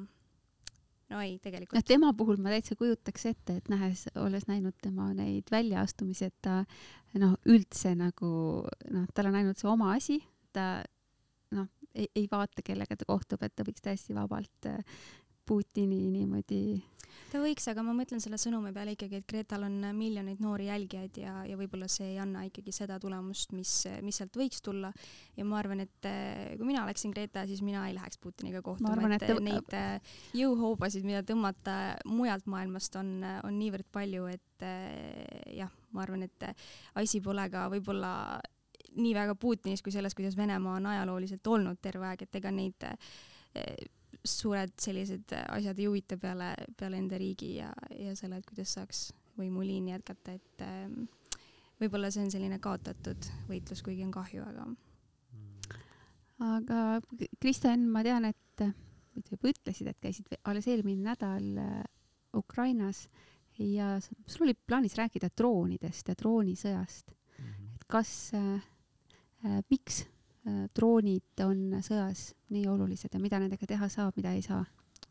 no ei, tegelikult. noh, tema puhul ma täitsa kujutaks ette, et nähes, olles näinud tema neid väljaastumisi, et ta noh, üldse nagu noh, tal on ainult see oma asi, ta noh, ei, ei vaata, kellega ta kohtub, et ta võiks täiesti vabalt äh, Putini niimoodi. Ta võiks, aga ma mõtlen selle sõnumi peale ikkagi, et Gretal on miljoneid noori jälgijaid ja, ja võib-olla see ei anna ikkagi seda tulemust, mis, mis sealt võiks tulla. ja ma arvan, et eh, kui mina oleksin Greta, siis mina ei läheks Putiniga kohtuma, et, et neid eh, jõuhoobasid, mida tõmmata mujalt maailmast on, on niivõrd palju, et eh, jah, ma arvan, et asi pole ka võib-olla nii väga Putinis kui selles, kuidas Venemaa on ajalooliselt olnud terve aeg, et ega neid suured sellised asjad ei huvita peale, peale enda riigi ja, ja selle, et kuidas saaks võimuliini jätkata, et ähm, võib-olla see on selline kaotatud võitlus, kuigi on kahju, aga. aga Kristjan, ma tean, et või ütlesid, et käisid alles eelmine nädal äh, Ukrainas ja sul oli plaanis rääkida droonidest ja droonisõjast mm. -hmm. et kas äh,, äh, miks Äh, droonid on sõjas nii olulised ja mida nendega teha saab, mida ei saa?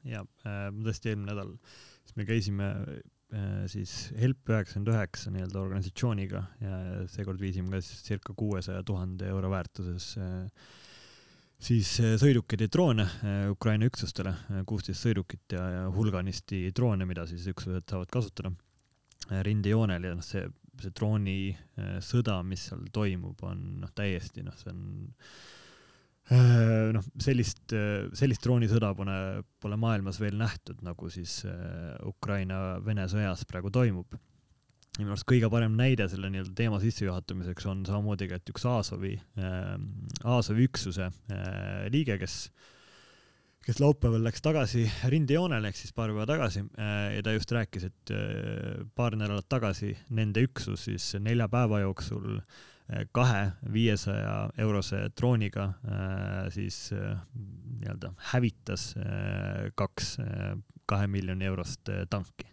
ja äh, tõesti eelmine nädal, siis me käisime äh, siis Help üheksakümmend üheksa nii-öelda organisatsiooniga ja seekord viisime ka siis circa kuuesaja tuhande euro väärtuses äh, siis äh, sõidukeid ja droone äh, Ukraina üksustele, kuusteist sõidukit ja, ja hulganisti droone, mida siis üksused saavad kasutada rindejoonel ja noh, see see droonisõda, äh, mis seal toimub, on noh, täiesti noh, see on äh, noh, sellist, äh, sellist droonisõda pole, pole maailmas veel nähtud, nagu siis Ukraina-Vene sõjas praegu toimub. ja minu arust kõige parem näide selle nii-öelda teema sissejuhatamiseks on samamoodi ka, et üks Azovi, Azovi üksuse liige, kes kes laupäeval läks tagasi rindejoonele ehk siis paar päeva tagasi äh, ja ta just rääkis, et äh, paar nädalat tagasi nende üksus siis nelja päeva jooksul äh, kahe viiesaja eurose drooniga siis nii-öelda hävitas kaks kahe miljoni eurost tanki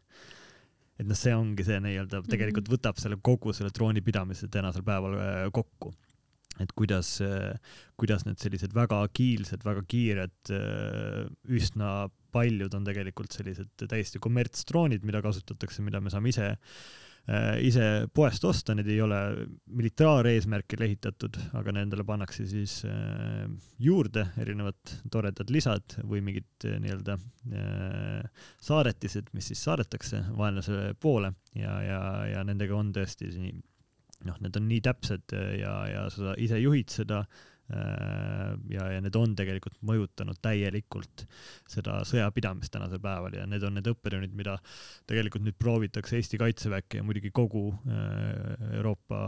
et noh, see ongi see nii-öelda tegelikult mhm. võtab selle kogu selle droonipidamise tänasel päeval kokku et kuidas, kuidas need sellised väga agiilsed, väga kiired, üsna paljud on tegelikult sellised täiesti kommertsdroonid, mida kasutatakse, mida me saame ise, ise poest osta, need ei ole militaareesmärkil ehitatud, aga nendele pannakse siis juurde erinevad toredad lisad või mingid nii-öelda saadetised, mis siis saadetakse vaenlase poole. Ja, ja, ja nendega on tõesti nii noh, need on nii täpsed äh, ja, ja sa ise juhid seda äh, ja, ja need on tegelikult mõjutanud täielikult seda sõjapidamist tänasel päeval ja need on need õppetunnid, mida tegelikult nüüd proovitakse Eesti kaitseväkke ja muidugi kogu äh, Euroopa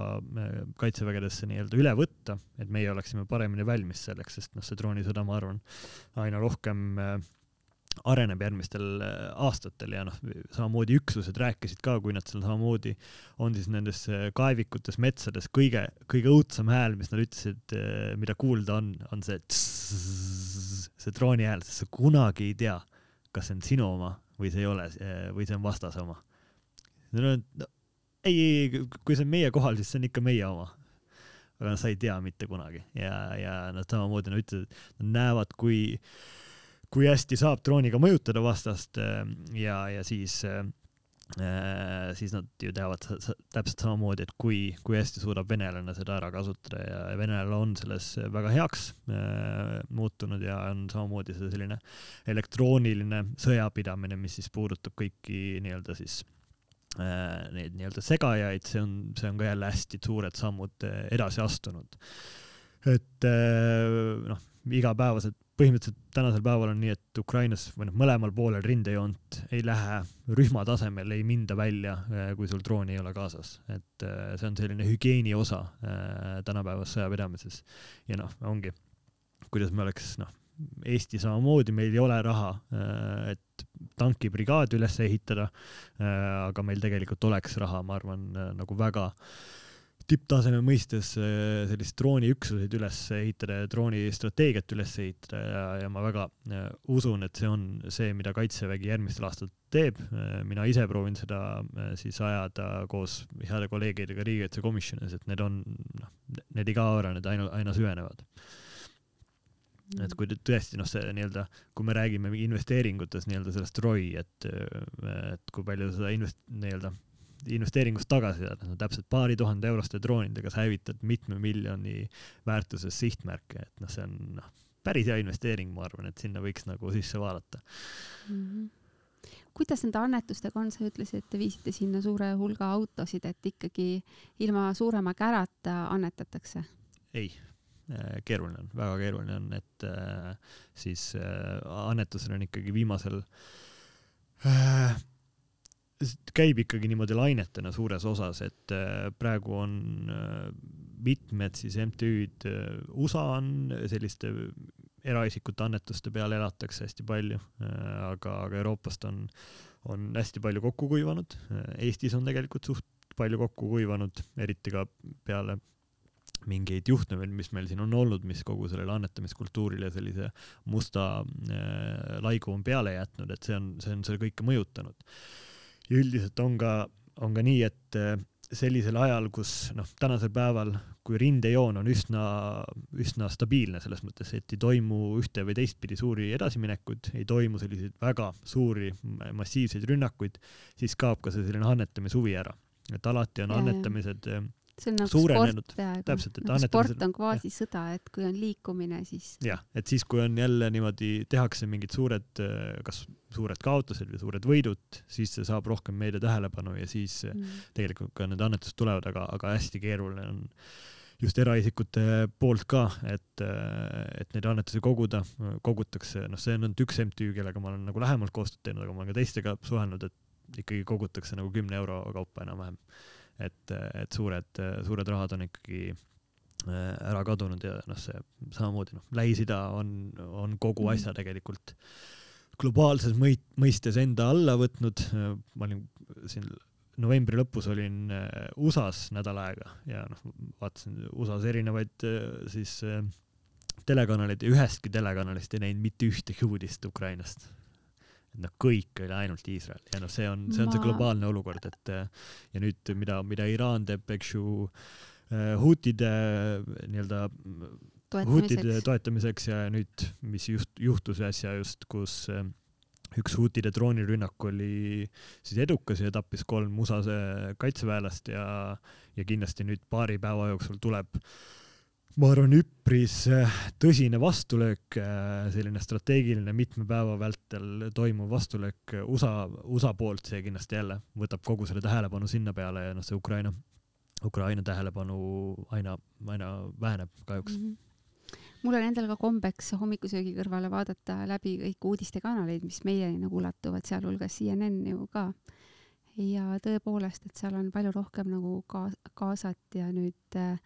kaitsevägedesse nii-öelda üle võtta, et meie oleksime paremini valmis selleks, sest noh, see droonisõda, ma arvan, aina rohkem areneb järgmistel äh, aastatel ja noh, samamoodi üksused rääkisid ka, kui nad seal samamoodi on siis nendes äh, kaevikutes, metsades kõige, kõige õudsem hääl, mis nad ütlesid, äh, mida kuulda on, on see tss, see drooni hääl, sest sa kunagi ei tea, kas see on sinu oma või see ei ole või see on vastase oma. no ei, ei, kui see on meie kohal, siis see on ikka meie oma aga sa ei tea mitte kunagi ja, ja nad samamoodi nad ütlesid, et nad näevad, kui äh, kui hästi saab drooniga mõjutada vastast äh, ja, ja siis äh, siis nad ju teavad täpselt samamoodi, et kui, kui hästi suudab venelane seda ära kasutada ja venelane on selles väga heaks äh, muutunud ja on samamoodi see selline elektrooniline sõjapidamine, mis siis puudutab kõiki nii-öelda siis äh, neid nii-öelda segajaid, see on, see on ka jälle hästi suured sammud edasi astunud. et noh, igapäevaselt põhimõtteliselt tänasel päeval on nii, et Ukrainas või noh, mõlemal poolel rindejoont ei lähe rühma tasemel, ei minda välja, äh, kui sul drooni ei ole kaasas, et äh, see on selline hügieeni osa äh, tänapäevases sõjapidamises. ja noh, ongi, kuidas me oleks noh, Eesti samamoodi, meil ei ole raha, et tankibrigaadi üles ehitada, aga meil tegelikult oleks raha, ma arvan, nagu väga äh, tipptaseme mõistes äh, sellist drooniüksuseid üles ehitada ja droonistrateegiat üles ehitada ja, ja ma väga äh, usun, et see on see, mida Kaitsevägi järgmistel aastatel teeb. Äh, mina ise proovin seda siis ajada koos heade kolleegidega riigikaitsekomisjonis, et need on, noh, need kao ära, need aina, aina süvenevad et kui tõesti noh, see nii-öelda, kui me räägime investeeringutes nii-öelda sellest ROI, et, et kui palju seda invest-, nii-öelda investeeringust tagasi saada, no täpselt paari tuhande euroste droonidega sa hävitad mitme miljoni väärtuses sihtmärke, et noh, see on noh, päris hea investeering, ma arvan, et sinna võiks nagu sisse vaadata. mm. -hmm. kuidas nende annetustega on, sa ütlesid, et te viisite sinna suure hulga autosid, et ikkagi ilma suurema kärata annetatakse? ei, äh, keeruline on, väga keeruline on, et äh, siis äh, annetusel on ikkagi viimasel äh, käib ikkagi niimoodi lainetena suures osas, et äh, praegu on äh, mitmed siis MTÜ-d, äh, USA on selliste eraisikute annetuste peale elatakse hästi palju, aga, aga Euroopast on, on hästi palju kokku kuivanud. Eestis on tegelikult suht palju kokku kuivanud, eriti ka peale mingeid juhtumeid, mis meil siin on olnud, mis kogu sellele annetamiskultuurile sellise musta äh, laigu on peale jätnud, et see on, see on seda kõike mõjutanud ja üldiselt on ka, on ka nii, et äh, sellisel ajal, kus noh, tänasel päeval, kui rindejoon on üsna, üsna stabiilne selles mõttes, et ei toimu ühte või teistpidi suuri edasiminekuid, ei toimu selliseid väga suuri massiivseid rünnakuid, siis kaob ka see selline annetamishuvi ära. et alati on annetamised äh, see on nagu suurenenud. täpselt, et nagu sport on kvaasi sõda, et kui on liikumine, siis. jah, et siis, kui on jälle niimoodi, tehakse mingid suured, kas suured kaotused või suured võidud, siis see saab rohkem meedia tähelepanu ja siis mm. tegelikult ka need annetused tulevad, aga, aga hästi keeruline on just eraisikute poolt ka, et, et neid annetusi koguda, kogutakse, noh, see on nüüd üks MTÜ, kellega ma olen nagu lähemalt koostööd teinud, aga ma olen ka teistega suhelnud, et ikkagi kogutakse nagu kümne euro kaupa enam-vähem et, et suured, suured rahad on ikkagi äh, ära kadunud ja noh, see samamoodi noh, Lähis-Ida on, on kogu mm. asja tegelikult globaalses mõi-, mõistes enda alla võtnud. ma olin siin novembri lõpus olin äh, USA-s nädal aega ja noh, vaatasin USA-s erinevaid äh, siis telekanaleid ja ühestki telekanalist ei näinud mitte ühtegi uudist Ukrainast et noh, kõik oli ainult Iisrael. Ja noh, see on, see on Ma... see globaalne olukord, et ja nüüd, mida, mida Iraan teeb, eks ju, äh, huutide nii-öelda huutide toetamiseks. ja nüüd, mis just juhtus äsja just, kus äh, üks huutide droonirünnak oli siis edukas ja tappis kolm USA kaitseväelast ja, ja kindlasti nüüd paari päeva jooksul tuleb äh, ma arvan, üpris äh, tõsine vastulöök, äh, selline strateegiline mitme päeva vältel toimuv vastulöök USA, USA poolt, see kindlasti jälle võtab kogu selle tähelepanu sinna peale ja noh, see Ukraina, Ukraina tähelepanu aina, aina väheneb kahjuks mm. -hmm mul on endal ka kombeks hommikusöögi kõrvale vaadata läbi kõik uudistekanaleid, mis meieni nagu ulatuvad, sealhulgas CNN ju ka. ja tõepoolest, et seal on palju rohkem nagu ka kaasat ja nüüd äh,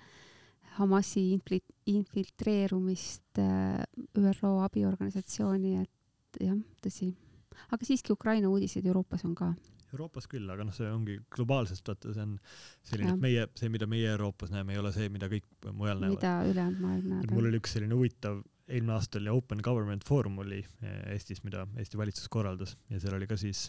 Hamasi infiltreerumist äh, ÜRO abiorganisatsiooni, et jah, tõsi. aga siiski Ukraina uudiseid Euroopas on ka. Euroopas küll, aga noh, see ongi globaalsest vaata, see on selline, et meie, see, mida meie Euroopas näeme, ei ole see, mida kõik mujal näevad. mida ülejäänud maailm näeb. mul oli üks selline huvitav, eelmine aasta oli Open Government Forum oli äh, Eestis, mida Eesti valitsus korraldas ja seal oli ka siis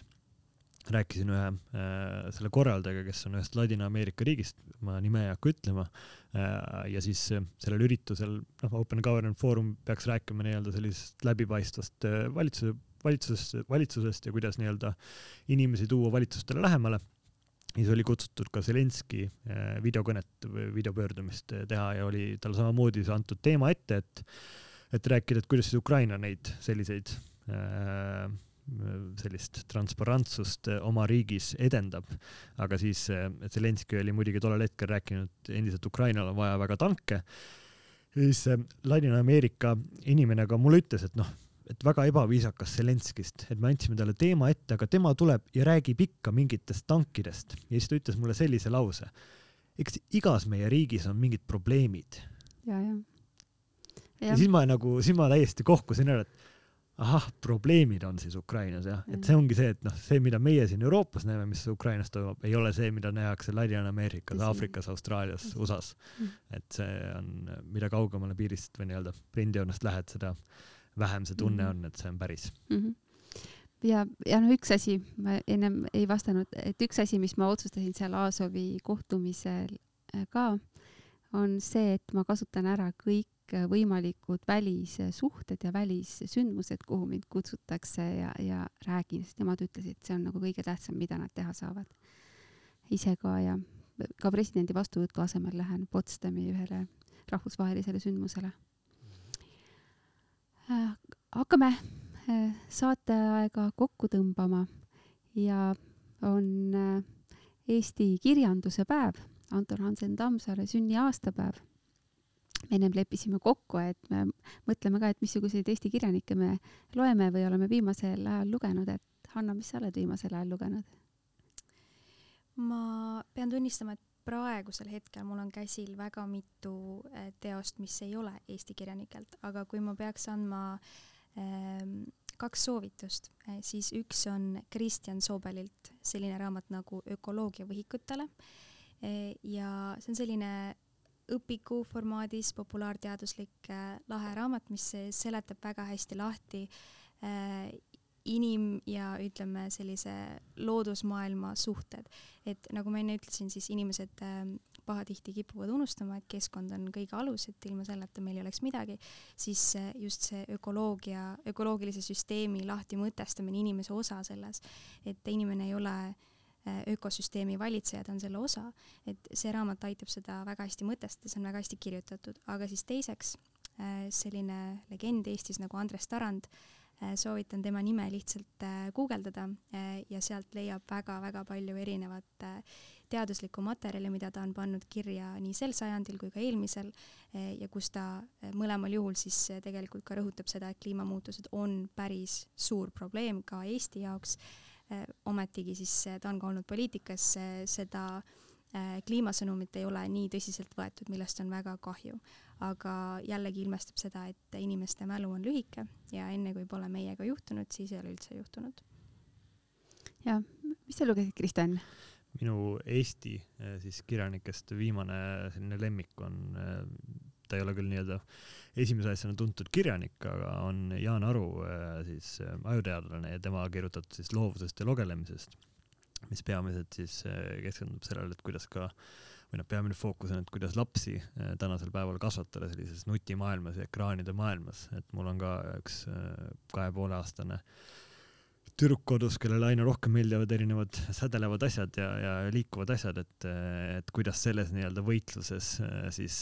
rääkisin ühe äh, selle korraldajaga, kes on ühest Ladina-Ameerika riigist, ma nime ei hakka ütlema äh,, ja siis äh, sellel üritusel, noh, Open Government Forum peaks rääkima nii-öelda sellisest läbipaistvast äh, valitsuse, valitsusest, valitsusest ja kuidas nii-öelda inimesi tuua valitsustele lähemale. ja siis oli kutsutud ka Zelenski äh, videokõnet või videopöördumist äh, teha ja oli tal samamoodi antud teema ette, et, et rääkida, et kuidas siis Ukraina neid selliseid äh, sellist transparentsust eh, oma riigis edendab. aga siis eh, Zelenskõi oli muidugi tollel hetkel rääkinud endiselt Ukrainal on vaja väga tanke. siis eh, Ladina-Ameerika inimene ka mulle ütles, et noh, et väga ebaviisakas Zelenskist, et me andsime talle teema ette, aga tema tuleb ja räägib ikka mingitest tankidest ja siis ta ütles mulle sellise lause. eks igas meie riigis on mingid probleemid. ja, ja. ja, ja siis ma nagu, siis ma täiesti kohkusin ära, et ahah, probleemid on siis Ukrainas jah, et see ongi see, et noh, see, mida meie siin Euroopas näeme, mis Ukrainas toimub, ei ole see, mida nähakse Ladina-Ameerikas, Aafrikas, Austraalias, USA-s. et see on, mida kaugemale piirist või nii-öelda rindejoonest lähed, seda vähem see tunne on, et see on päris. Mm. -hmm ja, ja noh, üks asi, ma ennem ei vastanud, et üks asi, mis ma otsustasin seal Aasovi kohtumisel ka, on see, et ma kasutan ära kõik võimalikud välissuhted ja välissündmused, kuhu mind kutsutakse ja, ja räägin, sest nemad ütlesid, see on nagu kõige tähtsam, mida nad teha saavad. ise ka ja ka presidendi vastuvõtu asemel lähen Potsdami ühele rahvusvahelisele sündmusele äh,. hakkame äh, saateaega kokku tõmbama ja on äh, Eesti kirjanduse päev, Anton Hansen Tammsaare sünniaastapäev. Ennem leppisime kokku, et me mõtleme ka, et missuguseid Eesti kirjanikke me loeme või oleme viimasel ajal lugenud, et Hanna, mis sa oled viimasel ajal lugenud? ma pean tunnistama, et praegusel hetkel mul on käsil väga mitu äh, teost, mis ei ole Eesti kirjanikelt, aga kui ma peaks andma ähm, kaks soovitust, äh, siis üks on Kristjan Soobelilt selline raamat nagu Ökoloogia võhikutele äh, ja see on selline õpiku formaadis populaarteaduslik lahe raamat, mis seletab väga hästi lahti inim- ja ütleme, sellise loodusmaailma suhted. et nagu ma enne ütlesin, siis inimesed äh, pahatihti kipuvad unustama, et keskkond on kõige alus, et ilma selleta meil ei oleks midagi, siis äh, just see ökoloogia, ökoloogilise süsteemi lahti mõtestamine, inimese osa selles, et inimene ei ole äh, ökosüsteemi valitseja, ta on selle osa, et see raamat aitab seda väga hästi mõtestada, see on väga hästi kirjutatud, aga siis teiseks äh, selline legend Eestis nagu Andres Tarand Äh, soovitan tema nime lihtsalt äh, guugeldada äh, ja sealt leiab väga-väga palju erinevat teaduslikku materjali, mida ta on pannud kirja nii sel sajandil kui ka eelmisel ja kus ta mõlemal juhul siis tegelikult ka rõhutab seda, et kliimamuutused on päris suur probleem ka Eesti jaoks. Ometigi siis ta on ka olnud poliitikas, seda kliimasõnumit ei ole nii tõsiselt võetud, millest on väga kahju aga jällegi ilmestab seda, et inimeste mälu on lühike ja enne kui pole meiega juhtunud, siis ei ole üldse juhtunud. ja, mis sa lugesid, Kristjan? minu Eesti siis kirjanikest viimane selline lemmik on, ta ei ole küll nii-öelda esimese asjana tuntud kirjanik, aga on Jaan Aru eh, siis ajuteadlane ja tema kirjutatud siis loovusest ja lugelemisest, mis peamiselt siis keskendub sellele, et kuidas ka äh, või noh, peamine fookus on, et kuidas lapsi äh, tänasel päeval kasvatada sellises nutimaailmas ja ekraanide maailmas, et mul on ka üks äh, kahe poole aastane tüdruk kodus, kellele aina rohkem meeldivad erinevad sädelevad asjad ja, ja liikuvad asjad, et, et kuidas selles nii-öelda võitluses äh, siis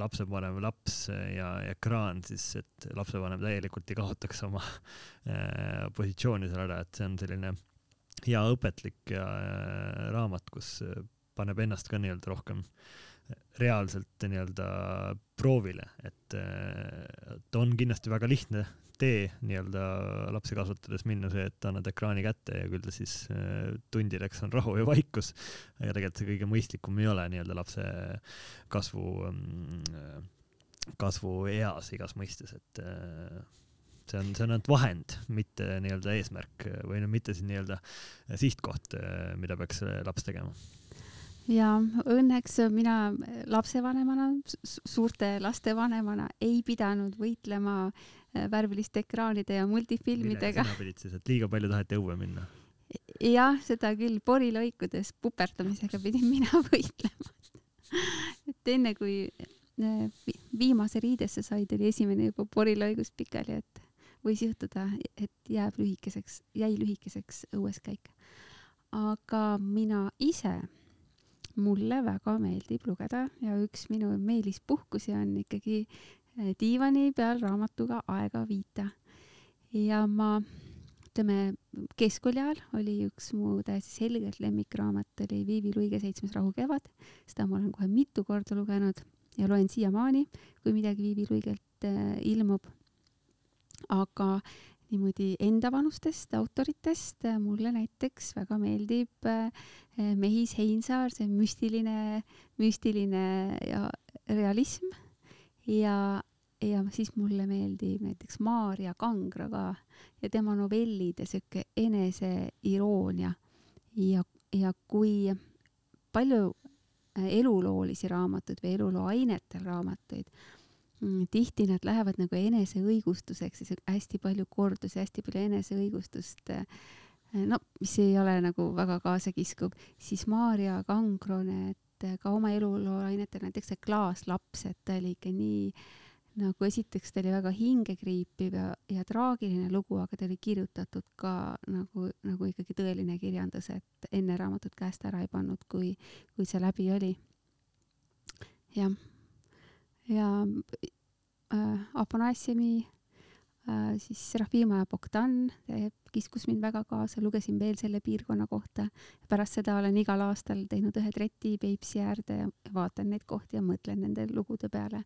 lapsevanem, laps ja ekraan siis, et lapsevanem täielikult ei kaotaks oma positsiooni seal ära, et see on selline hea õpetlik ja raamat, kus paneb ennast ka nii-öelda rohkem reaalselt nii-öelda proovile, et, et on kindlasti väga lihtne tee nii-öelda lapsi kasvatades minna see, et annad ekraani kätte ja küll ta siis äh, tundideks on rahu ja vaikus. aga tegelikult see kõige mõistlikum ei ole nii-öelda lapse kasvu, mm, kasvueas igas mõistes, et äh, see on, see on ainult vahend, mitte nii-öelda eesmärk või no mitte siis nii-öelda sihtkoht, äh, mida peaks laps tegema ja õnneks mina lapsevanemana, suurte laste vanemana ei pidanud võitlema äh, värviliste ekraanide ja multifilmidega. sina pidid siis, et liiga palju taheti õue minna? jah, seda küll, porilõikudes puperdamisega pidin mina võitlema. et enne kui äh, viimase riidesse said, oli esimene juba porilõigus pikali, et võis juhtuda, et jääb lühikeseks, jäi lühikeseks õueskäik. aga mina ise mulle väga meeldib lugeda ja üks minu meelispuhkusi on ikkagi eh, diivani peal raamatuga aega viita. ja ma, ütleme, keskkooli ajal oli üks mu täiesti selgelt lemmikraamat oli Viivi Luige Seitsmes rahukevad. seda ma olen kohe mitu korda lugenud ja loen siiamaani, kui midagi Viivi Luigelt äh, ilmub. aga niimoodi endavanustest autoritest mulle näiteks väga meeldib äh, Mehis Heinsaar, see müstiline, müstiline ja realism. Ja, ja siis mulle meeldib näiteks Maarja Kangra ka ja tema novellid ja sihuke eneseiiroonia ja, ja kui palju äh, eluloolisi raamatuid või eluloo ainetel raamatuid tihti nad lähevad nagu eneseõigustuseks ja hästi palju kordusi, hästi palju eneseõigustust, äh, no mis ei ole nagu väga kaasakiskuv, siis Maarja Kangro need ka oma eluloo ainetel, näiteks see Klaaslaps, et ta oli ikka nii nagu esiteks ta oli väga hingekriipiv ja, ja traagiline lugu, aga ta oli kirjutatud ka nagu, nagu ikkagi tõeline kirjandus, et enne raamatut käest ära ei pannud, kui, kui see läbi oli. jah ja äh, Afanassiumi Äh, siis Serafima Bogdan kiskus mind väga kaasa, lugesin veel selle piirkonna kohta. pärast seda olen igal aastal teinud ühe treti Peipsi äärde ja vaatan neid kohti ja mõtlen nende lugude peale.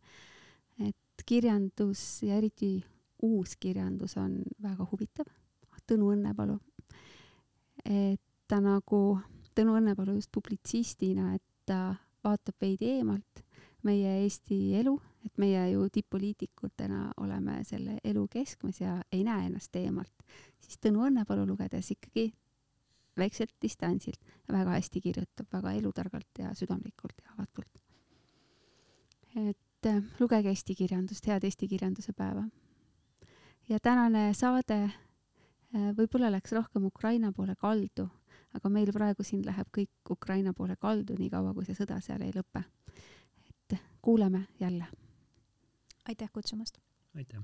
et kirjandus ja eriti uus kirjandus on väga huvitav. Tõnu Õnnepalu. et ta nagu, Tõnu Õnnepalu just publitsistina, et ta vaatab veidi eemalt meie Eesti elu et meie ju tipp-poliitikutena oleme selle elu keskmes ja ei näe ennast eemalt, siis Tõnu Õnnepalu lugedes ikkagi väikselt distantsilt väga hästi kirjutab, väga elutargalt ja südamlikult ja avatult. et äh, lugege eesti kirjandust, head eesti kirjanduse päeva. ja tänane saade äh, võib-olla läks rohkem Ukraina poole kaldu, aga meil praegu siin läheb kõik Ukraina poole kaldu, niikaua kui see sõda seal ei lõpe. Kuuleme jälle aitäh kutsumast! aitäh!